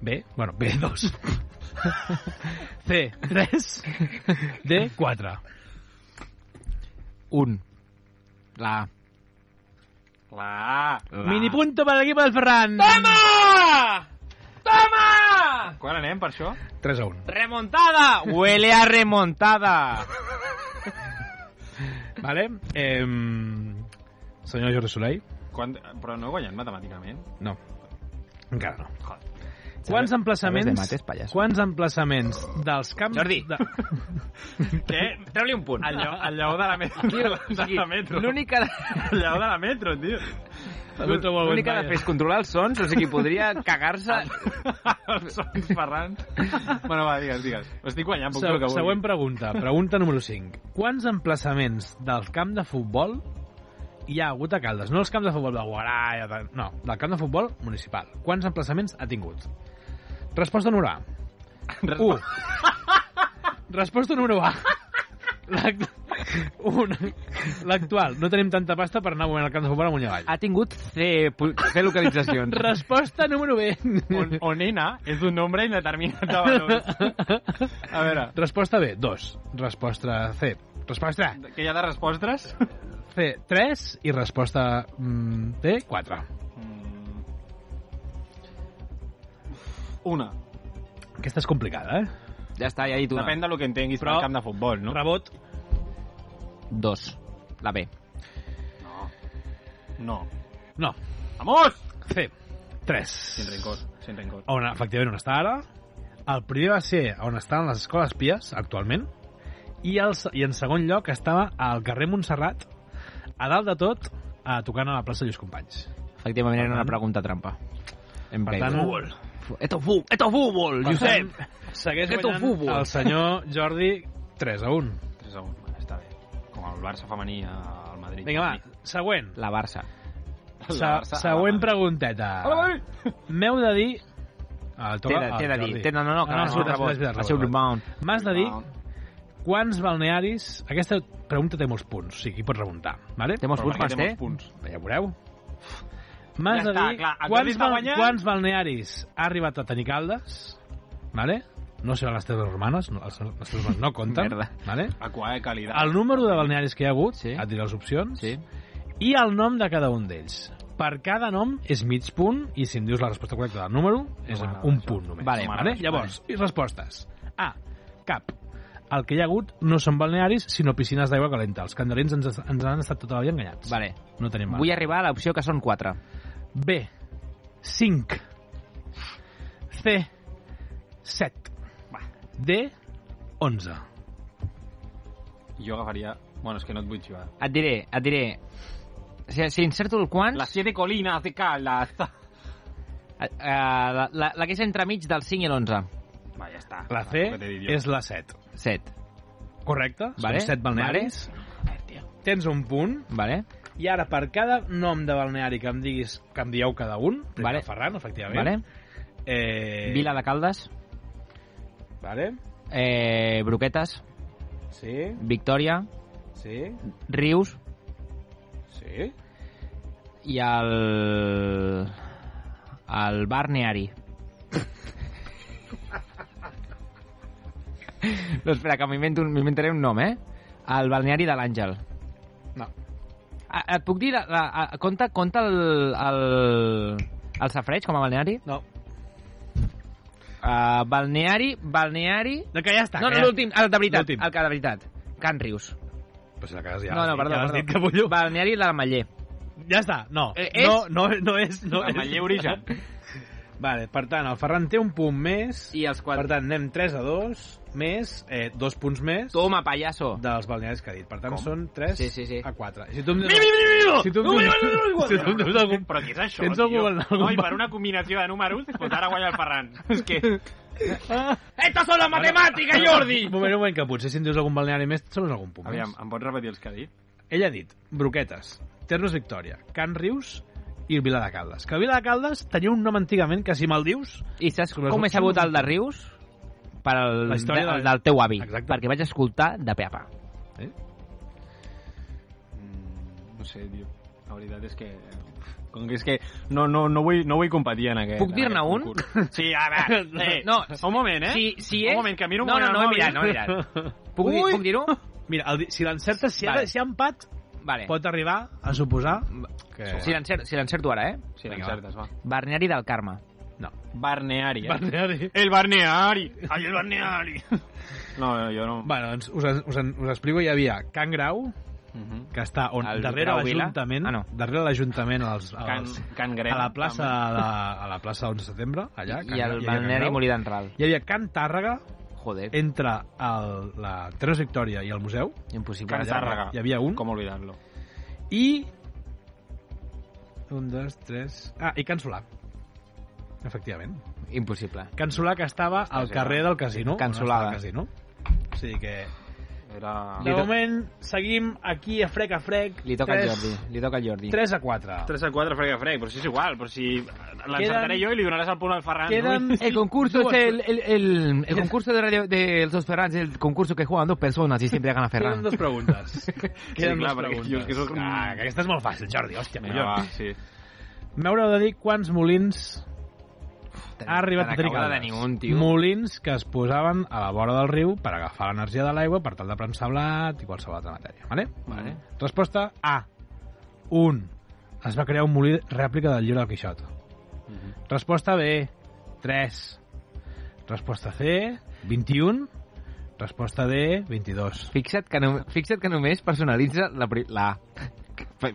B. Bueno, B, 2. (laughs) C. 3. D. 4. Un. La A. La A. Mini punto per l'equip del Ferran. Toma! Toma! Quan anem per això? 3 a 1. Remontada! Huele a remontada! Vale? Eh, senyor Jordi Soleil? Quan... Però no he guanyat matemàticament. No. Encara no. Joder. Quants emplaçaments... mates? Quants emplaçaments dels camps... Jordi. De... (laughs) Què? Treu-li un punt. El lleó, el lleó de la, metro, (laughs) de la, de la metro. L'única El lleó de la metro, tio. L'únic que ha de fer és controlar els sons, o sigui, podria (laughs) cagar-se... Els sons Ferran. Bueno, va, digues, digues. Estic guanyant, puc el que Se, vulgui. següent pregunta. Pregunta número 5. Quants emplaçaments del camp de futbol hi ha hagut a Caldes? No els camps de futbol de Guarà, de- no, del camp de futbol municipal. Quants emplaçaments ha tingut? Resposta número A. 1. Resposta número A. L'act- un. L'actual. No tenim tanta pasta per anar movent el camp de futbol amunt i avall. Ha tingut C, C localitzacions. (laughs) Resposta número B. On, onena és un nombre indeterminat de valors. A veure, Resposta B. 2. Resposta C. Resposta que hi ha de respostes? C. 3. I resposta mm, D. 4. Mm. Una. Aquesta és complicada, eh? Ja està, ja he dit una. Depèn del que entenguis Però- per camp de futbol, no? Rebot. Dos. La B. No. No. Vamos! C. 3. Sin rencor, sin rencor. On, efectivament, on està ara. El primer va ser on estan les escoles pies, actualment, i, el, i en segon lloc estava al carrer Montserrat, a dalt de tot, a tocant a la plaça Lluís Companys. Efectivament, era una pregunta trampa. Hem Per tant, Esto, fu esto fútbol, Per Josep. Segueix Esto guanyant futbol. el senyor Jordi 3 a 1. 3 a 1, vale, està bé. Com el Barça femení al Madrid. Vinga, va, següent. La Barça. Se següent pregunteta. (laughs) M'heu de dir... Ah, T'he de, t'he de dir. T'he de, no, no, que no, no, no, un rebot. rebound. M'has de dir quants balnearis... Aquesta pregunta té molts punts, o sigui, hi pots remuntar, vale? Té molts punts, Mas, té té? molts punts. Ja ho veureu. M'has Ja de està, dir clar, el quants, guanyant. quants balnearis ha arribat a tenir Caldes, vale? No sé les teves romanes, no, les, les teves romanes no compten, Merda. vale? Aqua de qualitat. El número de balnearis que hi ha hagut, Sí. et diré les opcions, Sí. i el nom de cada un d'ells. Per cada nom és mig punt i si em dius la resposta correcta del número és m'agrada un això. punt només. Vale, vale? vale. Llavors, i respostes. A. Cap. El que hi ha hagut no són balnearis, sinó piscines d'aigua calenta. Els candelins ens, ens han estat tota la vida enganyats. Vale. No tenim mal. Vull arribar a l'opció que són 4. B. 5. C. 7. D. 11. Jo agafaria... Bueno, és que no et vull xivar. Et diré, et diré... Si, si inserto el quants... La siete colinas de Caldas. Eh, la, la, la que és entremig del 5 i l'11. Va, ja està. La C és la 7. 7. Correcte? Vale. Són 7 balnearis. Tens un punt. Vale? I ara, per cada nom de balneari que em diguis, que em dieu cada un, primer Vale. Ferran, efectivament. Vale? Eh... Vila de Caldes, Vale. eh, Broquetes, Sí, Victòria, sí, Rius sí. i el... el Barneari. (laughs) no, espera, que m'invento un- m'inventaré un nom, eh? El balneari de l'Àngel. No. Ah, Et puc dir, la, la, a- compta, compta el, el, el safreig com a balneari? No. Uh, balneari, balneari... No, que ja està. No, que no, ja... l'últim, el de veritat, L'últim. el que de veritat. Can Rius. Però si la cases ja no, no, perdó, ja perdó. dit, capullo. Balneari de la Maller. Ja està, no. Eh, és- No, no, no és... No La. Maller origen. Vale, per tant, el Ferran té un punt més. I els quatre... Per tant, anem 3 a 2, més, eh, dos punts més Toma, payaso. dels balnearis que ha dit. Per tant, Com? són 3 Sí, sí, sí. a 4. Si tu em dius... Si tu em dius... Si tu em dius algun... Però què és això, Tens algun- algun- No, i per una combinació de números, doncs ara guanya el Ferran. (laughs) És que... Estas son las matemáticas, Jordi! Un moment, un moment, que potser si em dius algun balneari més, et sobres algun punt Aviam, més. em pots repetir els que ha dit? Ell ha dit Broquetes, Termes Victòria, Can Rius i Vila de Caldes. Que Vila de Caldes tenia un nom antigament que si me'l dius... I saps Com com he sabut el de Rius? Per el, La història de, de- del teu avi. Exacte. Perquè vaig escoltar de pe a pa. Mm, no sé, tio. La veritat és que... Com que és que no, no, no, vull, no vull competir en aquest... Puc dir-ne un? concurs. Sí, a veure, (laughs) eh, No, un moment, eh? Si, si Un és... moment, que miro un no, no, moment no, al he mirat, no he mirat. (laughs) Puc, dir, Ui! puc dir-ho? Mira, el, si l'encertes, si, Vale. si hi ha empat, Vale. pot arribar a suposar que... Si l'encerto si ara, eh? Sí, Vinga, l'encertes, va. Barneari del Carme. No. Barneari, eh? Balneari. El Barneari! Ai, el Barneari! No, no, jo no... Bueno, doncs us, us, us explico, hi havia Can Grau, Mhm. que està on, El darrere l'Ajuntament, Ah, no. darrere l'Ajuntament als, Can, als, Can Grem. a la plaça de, a la plaça 11 de setembre, allà. Can I el Can Balneari Grau. Molí d'en Ral. Hi havia Can Tàrrega, Joder, entre el, la Terres Victòria i el museu, impossible. Can Tàrrega. hi havia un, Com oblidar-lo? i... Un, dos, tres... Ah, i Can Solà. Efectivament. Impossible. Can Solà que estava al sí, carrer del casino. Can està Solada. Casino. O sigui que... Era... De moment, seguim aquí a frec a frec. Li toca al Tres- Jordi. Li toca al Jordi. 3 a 4. 3 a 4 frega frec, però si és igual, però si l'encertaré jo i li donaràs el punt al Ferran. Queden... El concurso es el, el, el, el concurso de, radio, de los Ferrans, el concurso que juegan dos personas y siempre gana Queden Ferran. dos preguntes. (laughs) Queden clar, dos perquè preguntes. jo és que soc Ah, que aquesta és molt fàcil, Jordi. Hòstia, Vinga, collons. va, sí. M'haureu de dir quants molins ha arribat a tenir tio. Molins que es posaven a la vora del riu per agafar l'energia de l'aigua per tal de premsar blat i qualsevol altra matèria. Vale? Vale. Resposta A. 1. Es va crear un molí rèplica del llibre del Quixot. Resposta B. 3. Resposta C. 21. Resposta D. 22. Fixa't que, no, fixa't que només personalitza la, la A.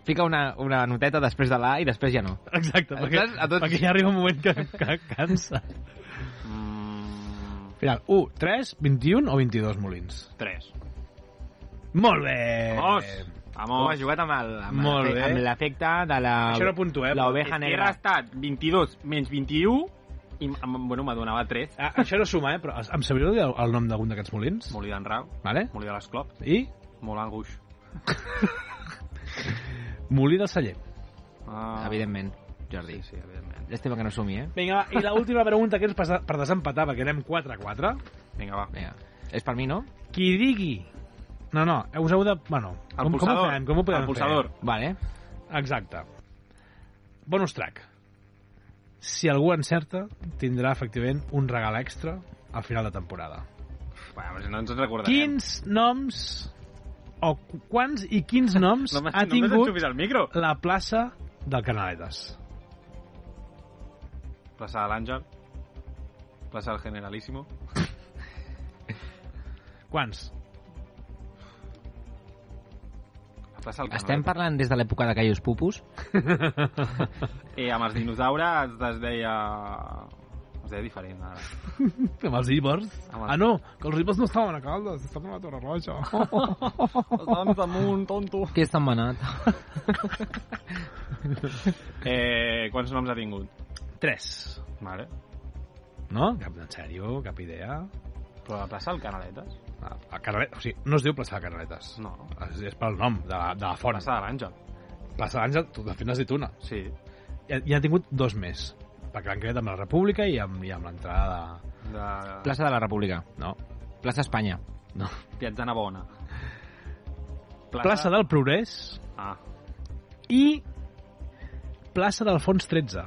Fica una, una noteta després de l'A i després ja no. Exacte, perquè, Saps? A tots- perquè ja arriba un moment que, que cansa. Mm, Final, 1, 3, 21 o 22 molins? 3. Molt bé! Vamos! Com Vamos! has jugat amb el- amb Molt l'afe- bé. amb l'efecte de la... Això no puntuem. La oveja He negra. restat 22 menys 21 I, bueno, me donava tres. Ah, això no suma, eh? Però em sabríeu dir el, el nom d'algun d'aquests molins? Molí d'en Rau, Vale? molí de l'Esclop, I molt anguix. (laughs) molí del celler. Ah, Evidentment, Jordi. Sí, sí, evidentment. Llàstima que no sumi, eh? Vinga, va, i l'última pregunta que és per, per desempatar, perquè anem 4 a 4. Vinga, va. Vinga. És per mi, no? Qui digui... No, no, us heu de... Bueno, El com, com ho pulsador. fem? Com ho podem el pulsador. Vale. fer? Exacte. Bonus track. Si algú encerta, tindrà efectivament un regal extra al final de temporada. Bueno, si no ens en recordarem. Quins noms o qu- quants i quins (laughs) noms No ha no tingut enxufis al micro. la plaça del Canaletes? Plaça de l'Àngel. Plaça del Generalísimo. (laughs) Quants? La plaça del Estem parlant des de l'època de Caius Pupus? I (laughs) amb els dinosaures es deia... Es deia diferent, ara. (laughs) Amb els Ibers? Amb els- Ah, no, que els Ibers no estaven a Caldes, estaven a la Torre Roja. (laughs) Estàvem damunt, tonto. Qui és tan manat? (laughs) Eh, quants noms ha tingut? Tres. Vale. No? Cap, en sèrio, cap idea. Però la plaça del Canaletes? A, a Canale... O sigui, no es diu plaça de Canaletes. No. És, és pel nom de la, de la font. Plaça de l'Àngel. Plaça d'Àngel, tu, de fet n'has dit una. Sí. I, i han tingut dos més. L'han creat amb la República i amb, i amb l'entrada de... De... Plaça de la República. No. Plaça Espanya. no. Piazzana Bona. Plaça del Progrés Ah. i plaça d'Alfons 13.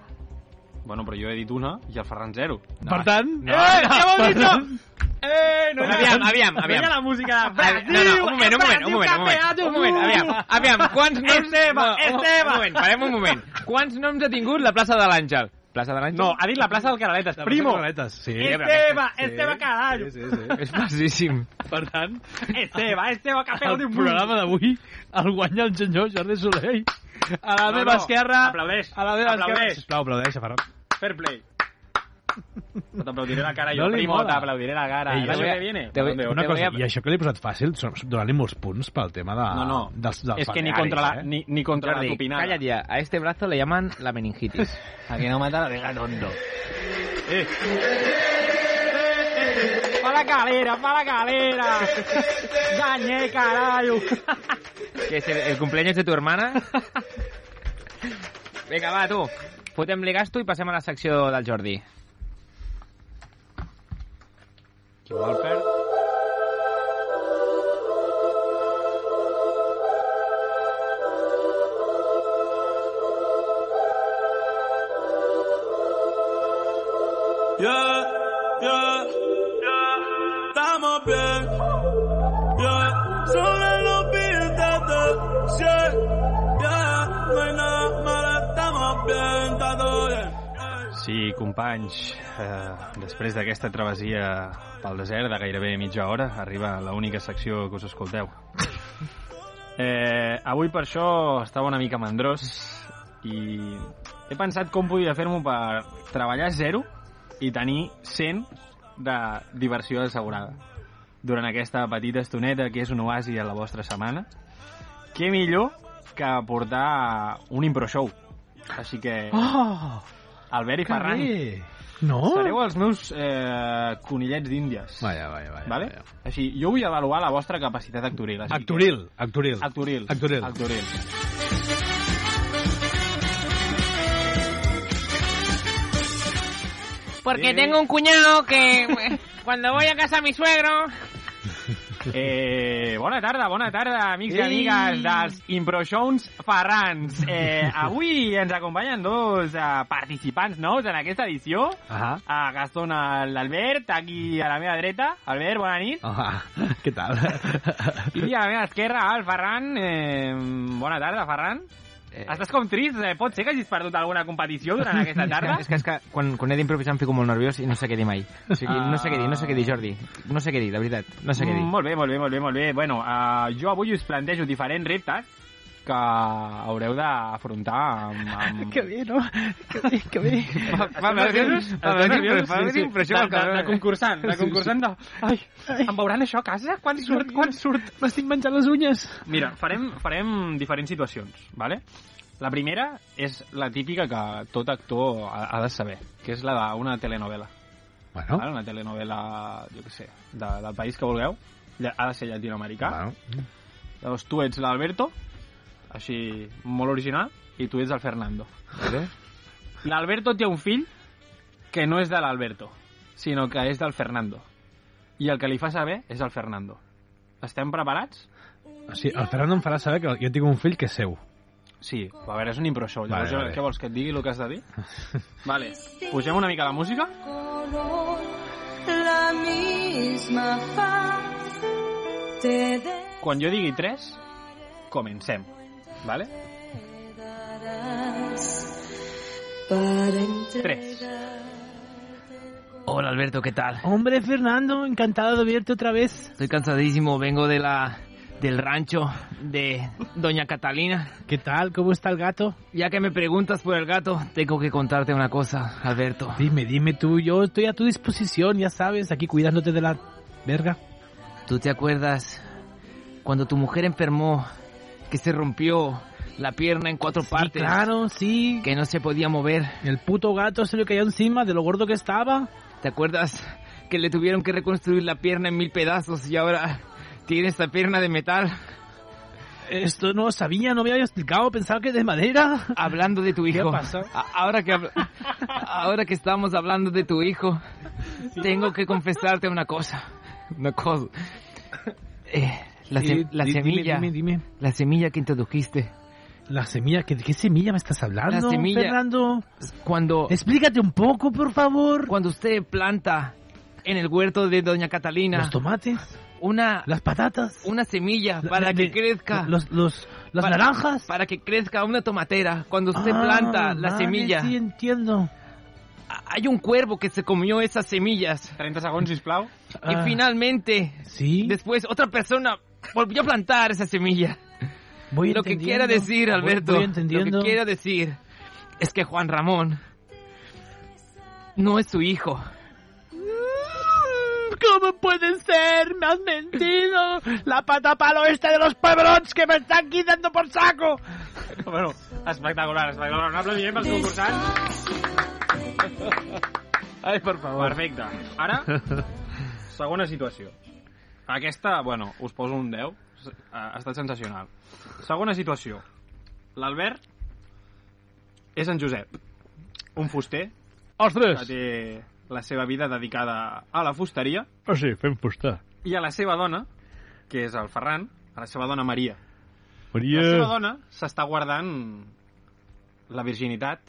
Bueno, però jo he dit una i el Ferran zero. No. Per tant... No. Eh, ja ho he dit! Eh, no, aviam, aviam, aviam. la música de Avi- No, no, un moment, un moment, un moment, un moment, un moment, aviam, aviam, quants (laughs) noms... No, un- Esteve. Un moment, parem un moment. Quants noms ha tingut la plaça de l'Àngel? Plaça de l'Àngel? No, ha dit la plaça del Canaletes. Primo. Canaletes, sí. Esteve, Esteve, carallo. Sí, sí, sí. (laughs) És facíssim. Per tant, Esteve, Esteve, que pega el un programa d'avui el guanya el senyor Jordi Soleil. A la No, meva no, esquerra... aplaudeix, A la meva esquerra... aplaudeix. Sisplau, aplaudeix, Ferran. Fair play. No t'aplaudiré la cara No jo, li primo, t'aplaudiré la cara. Ei, a- que viene. te. Una cosa, a- i això que li he posat fàcil, donant-li molts punts pel tema de, No, no. dels, dels Es que ni contra la, eh? ni, ni contra la Jordi, tupinada. calla ya. A este brazo le llaman la meningitis. A que no mata la vega tonto. Eh. Pa la calera, pa la calera. Gañé, carajo. que es el, el cumpleaños de tu hermana? Vinga, va, tu. Fotem-li gasto i passem a la secció del Jordi. to warfare. Yeah, yeah. Sí, companys, eh, després d'aquesta travessia pel desert de gairebé mitja hora, arriba l'única secció que us escolteu. Eh, avui per això estava una mica mandrós i he pensat com podia fer-m'ho per treballar zero i tenir 100 de diversió assegurada durant aquesta petita estoneta que és un oasi a la vostra setmana. Què millor que portar un impro show. Així que, Oh, Albert i que Ferran, bé! No? sereu els meus eh, conillets d'índies. Vaja, vaja, vaja. Vale? vaja. Així, jo vull avaluar la vostra capacitat actoril. Així Actoril, actoril. Que... Actoril. Actoril. Actoril. Porque Sí. tengo un cuñado que (laughs) cuando voy a casa de mi suegro... Eh, bona tarda, bona tarda, amics i Ei. amigues dels Improshowns Ferrans. Eh, avui ens acompanyen dos eh, participants nous en aquesta edició. Ah, A Gastón, l'Albert, aquí a la meva dreta. Albert, bona nit. ah, què tal? I a la meva esquerra, el Ferran. Eh, bona tarda, Ferran. Eh, Estàs com trist? Eh, pot ser que hagis perdut alguna competició durant (laughs) aquesta tarda? És que, és que quan, quan he d'improvisar em fico molt nerviós i no sé què dir mai. O sigui, no sé què dir, no sé què dir, Jordi. No sé què dir, de veritat. No sé què dir. Mm, molt bé, molt bé, molt bé, molt bé. Bueno, uh, jo avui us plantejo diferents reptes que haureu d'afrontar amb... amb... que bé, no? Que bé, que bé. (laughs) Va, va, Estàs nerviós? fa Sí, impressió De, de, de concursant, de concursant de... Ai, em veuran això a casa? Quan surt? Quan surt? M'estic menjant les unyes. Mira, farem, farem diferents situacions, vale? La primera és la típica que tot actor ha, ha de saber, que és la d'una telenovela. Bueno, Vale? Una telenovela, jo què sé, de, del país que vulgueu. Ha de ser llatinoamericà. bueno. Llavors tu ets l'Alberto, així molt original, i tu ets el Fernando. Vale? L'Alberto té un fill que no és de l'Alberto, sinó que és del Fernando. I el que li fa saber és el Fernando. Estem preparats? Sí, el Fernando em farà saber que jo tinc un fill que és seu. Sí, a veure, és un impro show. Llavors, Vale, vale, què vols, que et digui el que has de dir? (laughs) vale, pugem una mica la música? la misma faz. Te Quan jo digui 3, comencem. Vale? Tres. Hola Alberto, ¿qué tal? Hombre, Fernando, encantado de verte otra vez. Estoy cansadísimo, vengo de la del rancho de Doña Catalina. ¿Qué tal? ¿Cómo está el gato? Ya que me preguntas por el gato, tengo que contarte una cosa, Alberto. Dime, dime tú, yo estoy a tu disposición, ya sabes, aquí cuidándote de la verga. ¿Tú te acuerdas cuando tu mujer enfermó, que se rompió la pierna en cuatro Sí, partes, claro, sí. que no se podía mover? El puto gato se le cayó encima de lo gordo que estaba. ¿Te acuerdas que le tuvieron que reconstruir la pierna en mil pedazos y ahora tiene esta pierna de metal? Esto no sabía, no me había explicado, pensaba que de madera. Hablando de tu ¿Qué hijo. pasó? A- Ahora que ahora que estamos hablando de tu hijo, tengo que confesarte una cosa. Una cosa. Eh, la, dime, semilla, Dime, dime, la semilla que introdujiste. La semilla, ¿qué- ¿de qué semilla me estás hablando, La semilla- Fernando? Cuando Explícate un poco, por favor. cuando usted planta en el huerto de doña Catalina Los tomates, una las patatas, una semilla la- para la- que de- crezca los, los, las para- naranjas. para que crezca una tomatera. Cuando usted Ah, planta la vale, semilla, Sí, entiendo. hay un cuervo que se comió esas semillas 30 segons, sisplau. y Ah, finalmente Sí, Después otra persona volvió a plantar esa semilla. voy Lo que quiera decir, Voy- Alberto, Voy, lo entendiendo. que quiera decir es que Juan Ramón no es su hijo. ¿Cómo puede ser? Me has mentido. La pata palo esta de los pebrots que me están quitando por saco. Bueno, espectacular, espectacular. Un aplaudiment pels concursants. Ai, per favor. Perfecte. Ara, (laughs) segona situació. Aquesta, bueno, us poso un 10. Ha estat sensacional. Segona situació. L'Albert és en Josep, un fuster que Ostres! té la seva vida dedicada a la fusteria Ah, sí, fem fusta. i a la seva dona, que és el Ferran, a la seva dona Maria. Maria... La seva dona s'està guardant la virginitat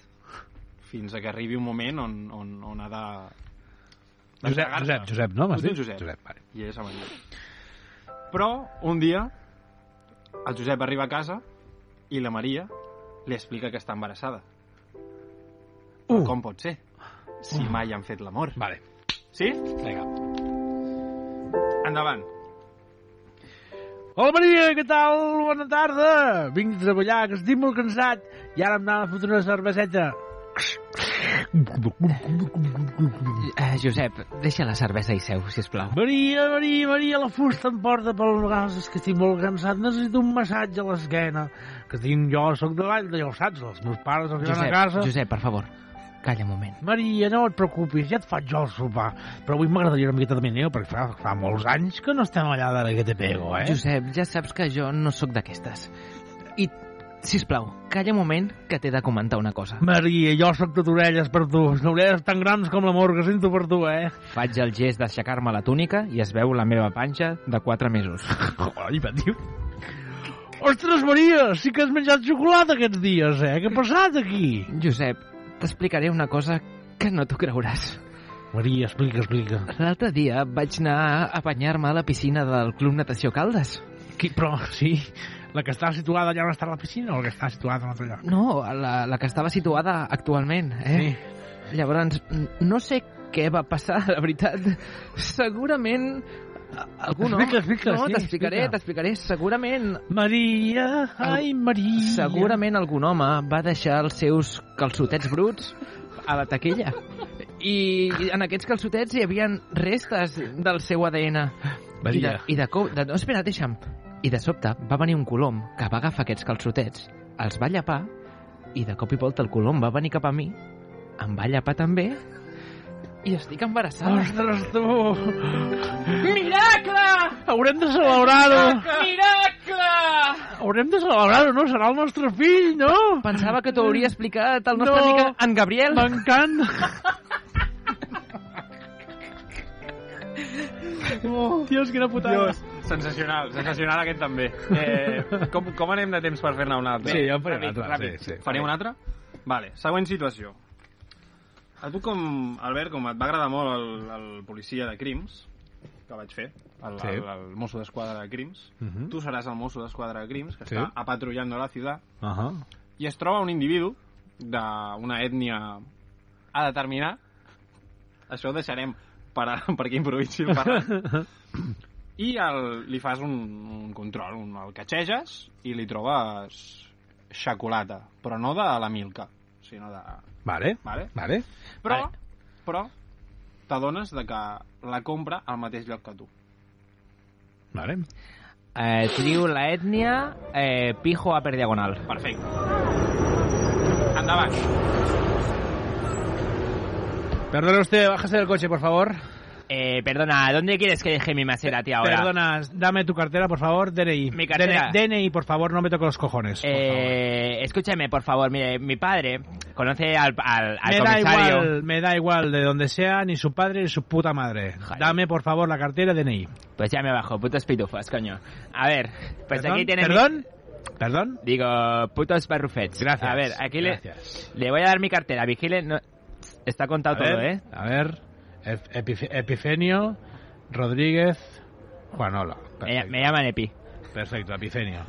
fins a que arribi un moment on, on, on ha de... Josep. Josep, Josep, no? M'has Tu dit? Josep. Josep, vale. I és a Maria. Però un dia el Josep arriba a casa i la Maria li explica que està embarassada. Uh. Com pot ser? Si mai han fet l'amor. Vale, Sí? vinga. Endavant. Hola Maria, què tal? Bona tarda. Vinc de treballar, que estic molt cansat. I ara em anava a fotre una cerveseta. Eh, Josep, deixa la cervesa i seu, si plau. Maria, Maria, Maria, la fusta em porta pel gas, és que estic molt cansat, necessito un massatge a l'esquena, que tinc jo, sóc de l'all, ja ho saps, els meus pares a Josep, casa... Josep, per favor, calla un moment. Maria, no et preocupis, ja et faig jo el sopar, però avui m'agradaria una miqueta de meneu, perquè fa, fa molts anys que no estem allà de que te pego, eh? Josep, ja saps que jo no sóc d'aquestes. I, si plau, calla un moment que t'he de comentar una cosa. Maria, jo sóc tot orelles per tu, orelles tan grans com l'amor que sento per tu, eh? Faig el gest d'aixecar-me la túnica i es veu la meva panxa de 4 mesos. Ai, va, tio. Ostres, Maria, sí que has menjat xocolata aquests dies, eh? Què ha passat aquí? Josep, t'explicaré una cosa que no t'ho creuràs. Maria, explica, explica. L'altre dia vaig anar a banyar-me a la piscina del Club Natació Caldes. Qui, però, sí, la que està situada allà on està la piscina o la que està situada en altre lloc? No, la, la que estava situada actualment, eh? Sí. Llavors, no sé què va passar, la veritat. Segurament... Algú no. Explica, explica, no, sí, t'explicaré, explica. t'explicaré. Segurament Maria, ai, Maria. Segurament algun home va deixar els seus calçotets bruts a la taquilla. I en aquests calçotets hi havia restes del seu ADN. I de, Maria. i de, de, no, espera, deixa'm. I de sobte va venir un colom que va agafar aquests calçotets, els va llapar, i de cop i volta el colom va venir cap a mi, em va llapar també, i estic embarassada. Ostres, tu! Miracle! Haurem de celebrar-ho! Miracle! Haurem de celebrar-ho, no? Serà el nostre fill, no? Pensava que t'ho hauria explicat el nostre No. amic en Gabriel. M'encanta! (laughs) Dios, quina putada. Dios, sensacional, (laughs) sensacional aquest també. Eh, com, com anem de temps per fer-ne un altre? Sí, ja en farem un altre, ràpid. sí, sí. Farem un altre? Vale, següent situació. A tu com, Albert, com et va agradar molt el, el policia de crims, que vaig fer, el, Sí. el, el mosso d'esquadra de crims, Mhm. tu seràs el mosso d'esquadra de crims, que Sí. està apatrullando la ciutat, Ahà. i es troba un individu d'una ètnia a determinar, això ho deixarem per, a, perquè improvisi el Ferran, i el, li fas un, un control, un, el catxeges i li trobes xocolata, però no de la Milka, sinó de... Vale, Vale? vale. Però, Vale. però t'adones de que la compra al mateix lloc que tu. Vale. Eh, triu la ètnia eh, pijo a per diagonal. Perfecte. Endavant. Perdone usted, bájese del coche, por favor. Eh, perdona, ¿dónde quieres que deje mi Maserati ahora? Perdona, dame tu cartera, por favor, DNI. Mi cartera. DNI, DNI, por favor, no me toque los cojones. por favor. Eh, escúchame, por favor, mire, mi padre conoce al, al, al me da comisario. igual, me da igual de donde sea, ni su padre ni su puta madre. Joder. Dame, por favor, la cartera DNI. Pues ya me bajo, putos pitufos, coño. A ver, pues ¿Perdón? aquí tiene... mi- ¿Perdón? ¿Perdón? Digo, putos barrufets. Gracias. A ver, aquí le, le voy a dar mi cartera. Vigile, no, está contado A todo, ver, ¿eh? A ver, Ep- Epife- Epifenio Rodríguez Juanola. Me, Perfecto. me llaman Epi. Perfecto, Epifenio.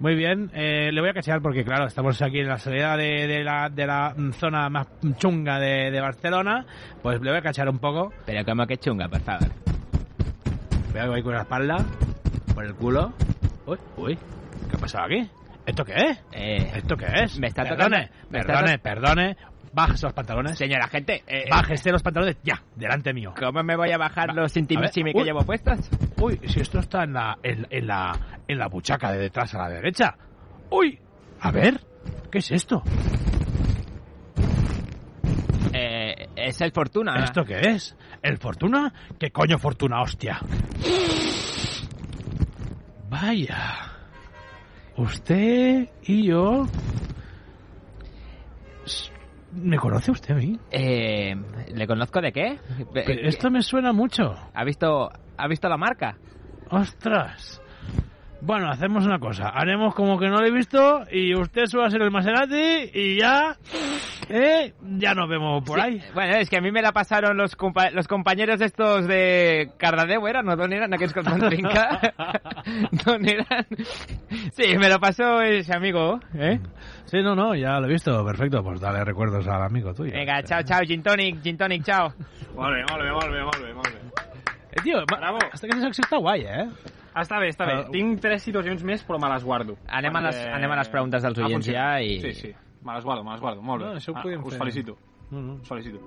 Muy bien, eh, le voy a cachear porque, claro, estamos aquí en la salida de, de la, de la mm, zona más chunga de, de Barcelona. Pues le voy a cachar un poco. Pero como que chunga, por favor. Cuidado que voy con la espalda, por el culo. Uy, uy, ¿qué ha pasado aquí? ¿Esto qué es? Eh, ¿Esto qué es? Me está perdone, tocando- me está perdone, perdone. Bájese los pantalones. señora gente, eh, Bájese los pantalones ya, delante mío. ¿cómo me voy a bajar Va, los intimissimi que uy. llevo puestos? Uy, si esto está en la, en, en la, en la buchaca de detrás a la derecha. Uy, a ver, ¿qué es esto? Eh, es el Fortuna. ¿Esto qué es? ¿El Fortuna? ¿Qué coño Fortuna, hostia? Vaya. Usted y yo... ¿Me conoce usted a mí? Eh, ¿Le conozco de qué? Pero esto me suena mucho. ¿Ha visto, ¿Ha visto la marca? ¡Ostras! Bueno, hacemos una cosa. Haremos como que no lo he visto y usted suba a ser el Maserati y ya... ¿Eh? Ya nos vemos por Sí, ahí. Bueno, es que a mí me la pasaron los, compa los compañeros estos de Cardedeu, ¿eran? ¿No? ¿Dónde eran aquellos que van (laughs) trinca? (laughs) ¿Dónde eran? Sí, me lo pasó ese amigo, ¿eh? Sí, no, no, ya lo he visto. Perfecto, pues dale recuerdos al amigo tuyo. Venga, chao, chao, gin tonic, gin tonic, chao. Bé, molt bé, molt bé. Eh, ma- Bravo. esta canción está guay, ¿eh? Ah, està bé, està bé. Ah, Tinc tres situacions més, però me les guardo. Anem a les- anem a les preguntes dels oients ja i- Sí, sí, me les guardo, me les guardo. Molt bé. No, això ho Ah, podíem us fer. felicito, No, no. us felicito.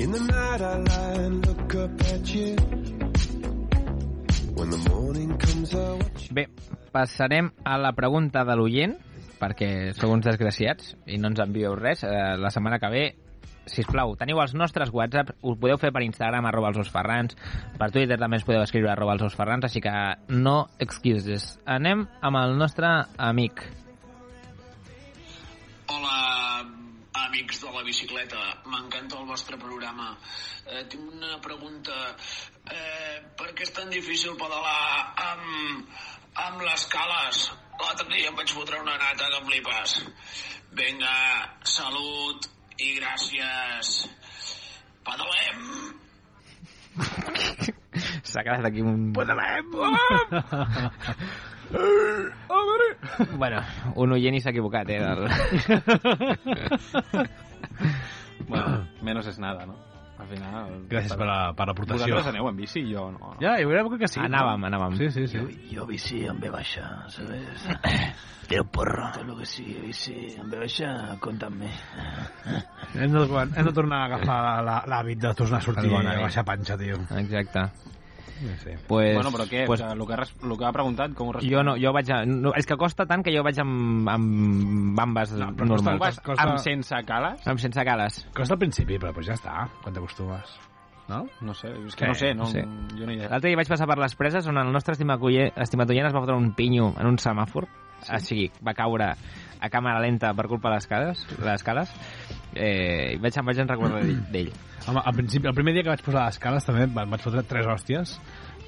In the night I lie and look up at you. When the morning Bé, passarem a la pregunta de l'oient, perquè sou uns desgraciats i no ens envieu res. Eh, la setmana que ve, si us plau, teniu els nostres WhatsApp, ho podeu fer per Instagram, arroba els osferrans, per Twitter també ens podeu escriure arroba els osferrans, així que no excuses. Anem amb el nostre amic. Hola, amics de la bicicleta. M'encanta el vostre programa. Eh, tinc una pregunta. Eh, per què és tan difícil pedalar amb, amb les cales? L'altre dia em vaig fotre una nata que flipes. Vinga, salut i gràcies. Pedalem! S'ha quedat aquí un... (laughs) (laughs) bueno, un oient i s'ha equivocat, eh? Del... (laughs) Bueno, menos es nada, no? Al final... Gràcies per la- per l'aportació. Vosaltres aneu en bici, jo no. Ja, jo crec que sí. Anàvem, anàvem. Sí, sí, sí. Jo, jo bici en ve baixa, ¿sabes? Tiro porro. Tot lo que sigui bici en ve baixa, compta amb mi. Hem de, hem de tornar a agafar la- la- l'hàbit de tornar a sortir El bon a hàbit. baixar panxa, tio. Exacte. Sí. Pues, bueno, però què? Pues, Pues... El, que, res- el que ha preguntat, com ho responc? jo no, jo vaig a... No, és que costa tant que jo vaig amb, amb bambes no, però normals. costa- costa- Amb sense cales? Amb sense cales. Costa al principi, però pues ja està, quan t'acostumes. No? No sé, és que Sí, no sé, no, sí. jo no hi. L'altre dia vaig passar per les preses on el nostre estimat oient, estimat oient es va fotre un pinyo en un semàfor. Sí. O sigui, va caure a càmera lenta per culpa de les cales, les cales. Eh, i vaig, em vaig en recordar d'ell-. Home, al principi, el primer dia que vaig posar les cales també em vaig fotre tres hòsties,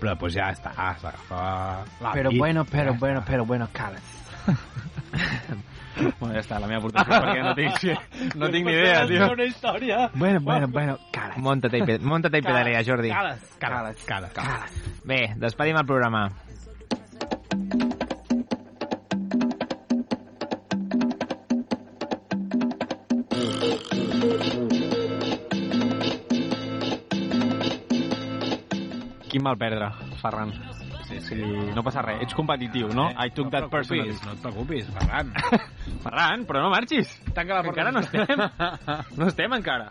però pues ja està, s'agafava la Pero nit. bueno, pero Ja bueno, pero bueno, cales. (laughs) Bueno, ja està, la meva aportació, (laughs) perquè no tinc, no tinc ni idea, tio. Una història. Bueno, bueno, bueno, cales. Monta-te i, monta-te i pedalea, Jordi. Cales, cales, cales, cales. Bé, despedim el programa. Quin mal perdre, Ferran. Sí, sí. No passa res, ets competitiu, no? I took that personally. No et preocupis, Ferran. (laughs) Ferran, però no marxis. Tanca la porta. encara no estem. (laughs) No estem encara.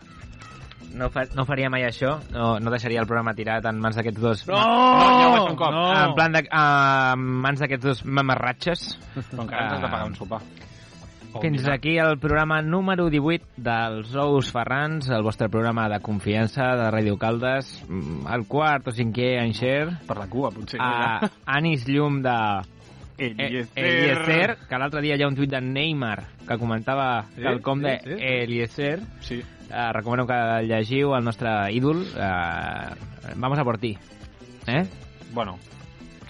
No, fa, no faria mai això, no, no deixaria el programa tirat en mans d'aquests dos... No! No, ja ho vaig fer un cop. No! En plan de... Uh, en mans d'aquests dos mamarratxes. Però encara ens has de pagar un sopar. Fins aquí el programa número 18 dels Ous Ferrans, el vostre programa de confiança de Ràdio Caldes, mm, el quart o cinquè enxer, Per la cua, potser. a Anis Llum de Eliezer. Eliezer, que l'altre dia hi ha un tuit de Neymar que comentava Sí, quelcom de sí, sí. Eliezer. Sí. Uh, recomano que llegiu el nostre ídol. Uh, vamos a por ti. Eh? Bueno,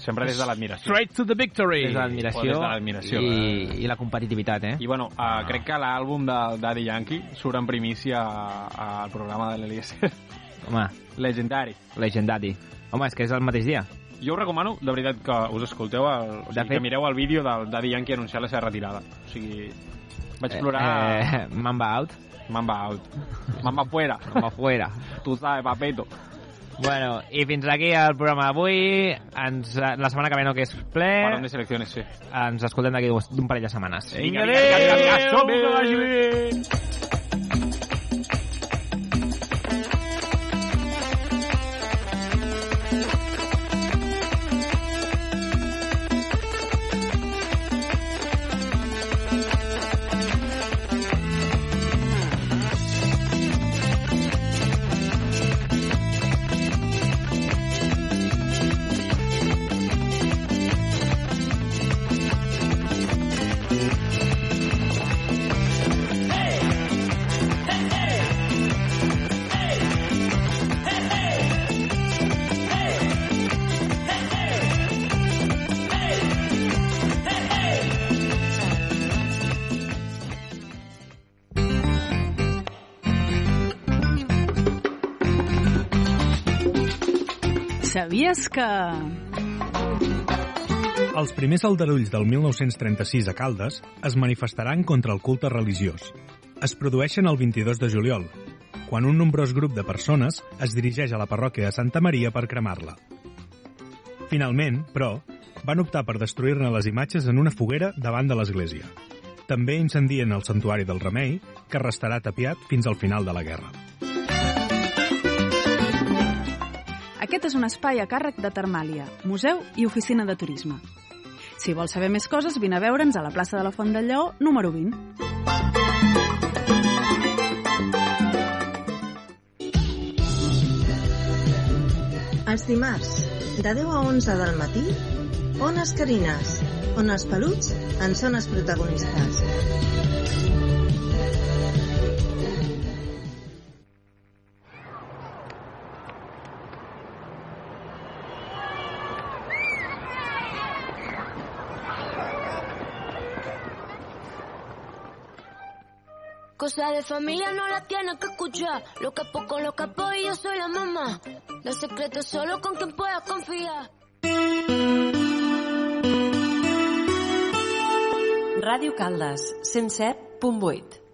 sempre des de l'admiració. Straight to the victory. Des de l'admiració de i, i la competitivitat, eh? I bueno, uh, crec que l'àlbum del Daddy Yankee surt en primícia al programa de l'Eliezer. (laughs) Home, Legendari. legendari. Home, és que és el mateix dia. Jo us recomano, de veritat, que us escolteu, el, o sigui, fet- que mireu el vídeo del Daddy Yankee anunciar la seva retirada. O sigui, vaig plorar... Eh, eh, Mamba out. Mamba out. Mamba fuera. Mamba fuera. (laughs) Tu sabes, papeto. Bueno, i fins aquí el programa d'avui. Ens, la setmana que ve no que és ple. Parlant de selecciones, sí. Ens escoltem d'aquí d'un parell de setmanes. Vinga, som-hi! que vagi bé. Sabies que... Els primers aldarulls del 1936 a Caldes es manifestaran contra el culte religiós. Es produeixen el 22 de juliol, quan un nombrós grup de persones es dirigeix a la parròquia de Santa Maria per cremar-la. Finalment, però, van optar per destruir-ne les imatges en una foguera davant de l'església. També incendien el santuari del Remei, que restarà tapiat fins al final de la guerra. Aquest és un espai a càrrec de Termàlia, museu i oficina de turisme. Si vols saber més coses, vine a veure'ns a la plaça de la Font del Lleó, número 20. Els dimarts, de 10 a 11 del matí, Ones Carines, on els peluts en són els protagonistes. Cosa de familia no la tienes que escuchar. Lo capo con lo capo y yo soy la mamá. Los secretos solo con quien puedas confiar. Ràdio Caldes, 107.8.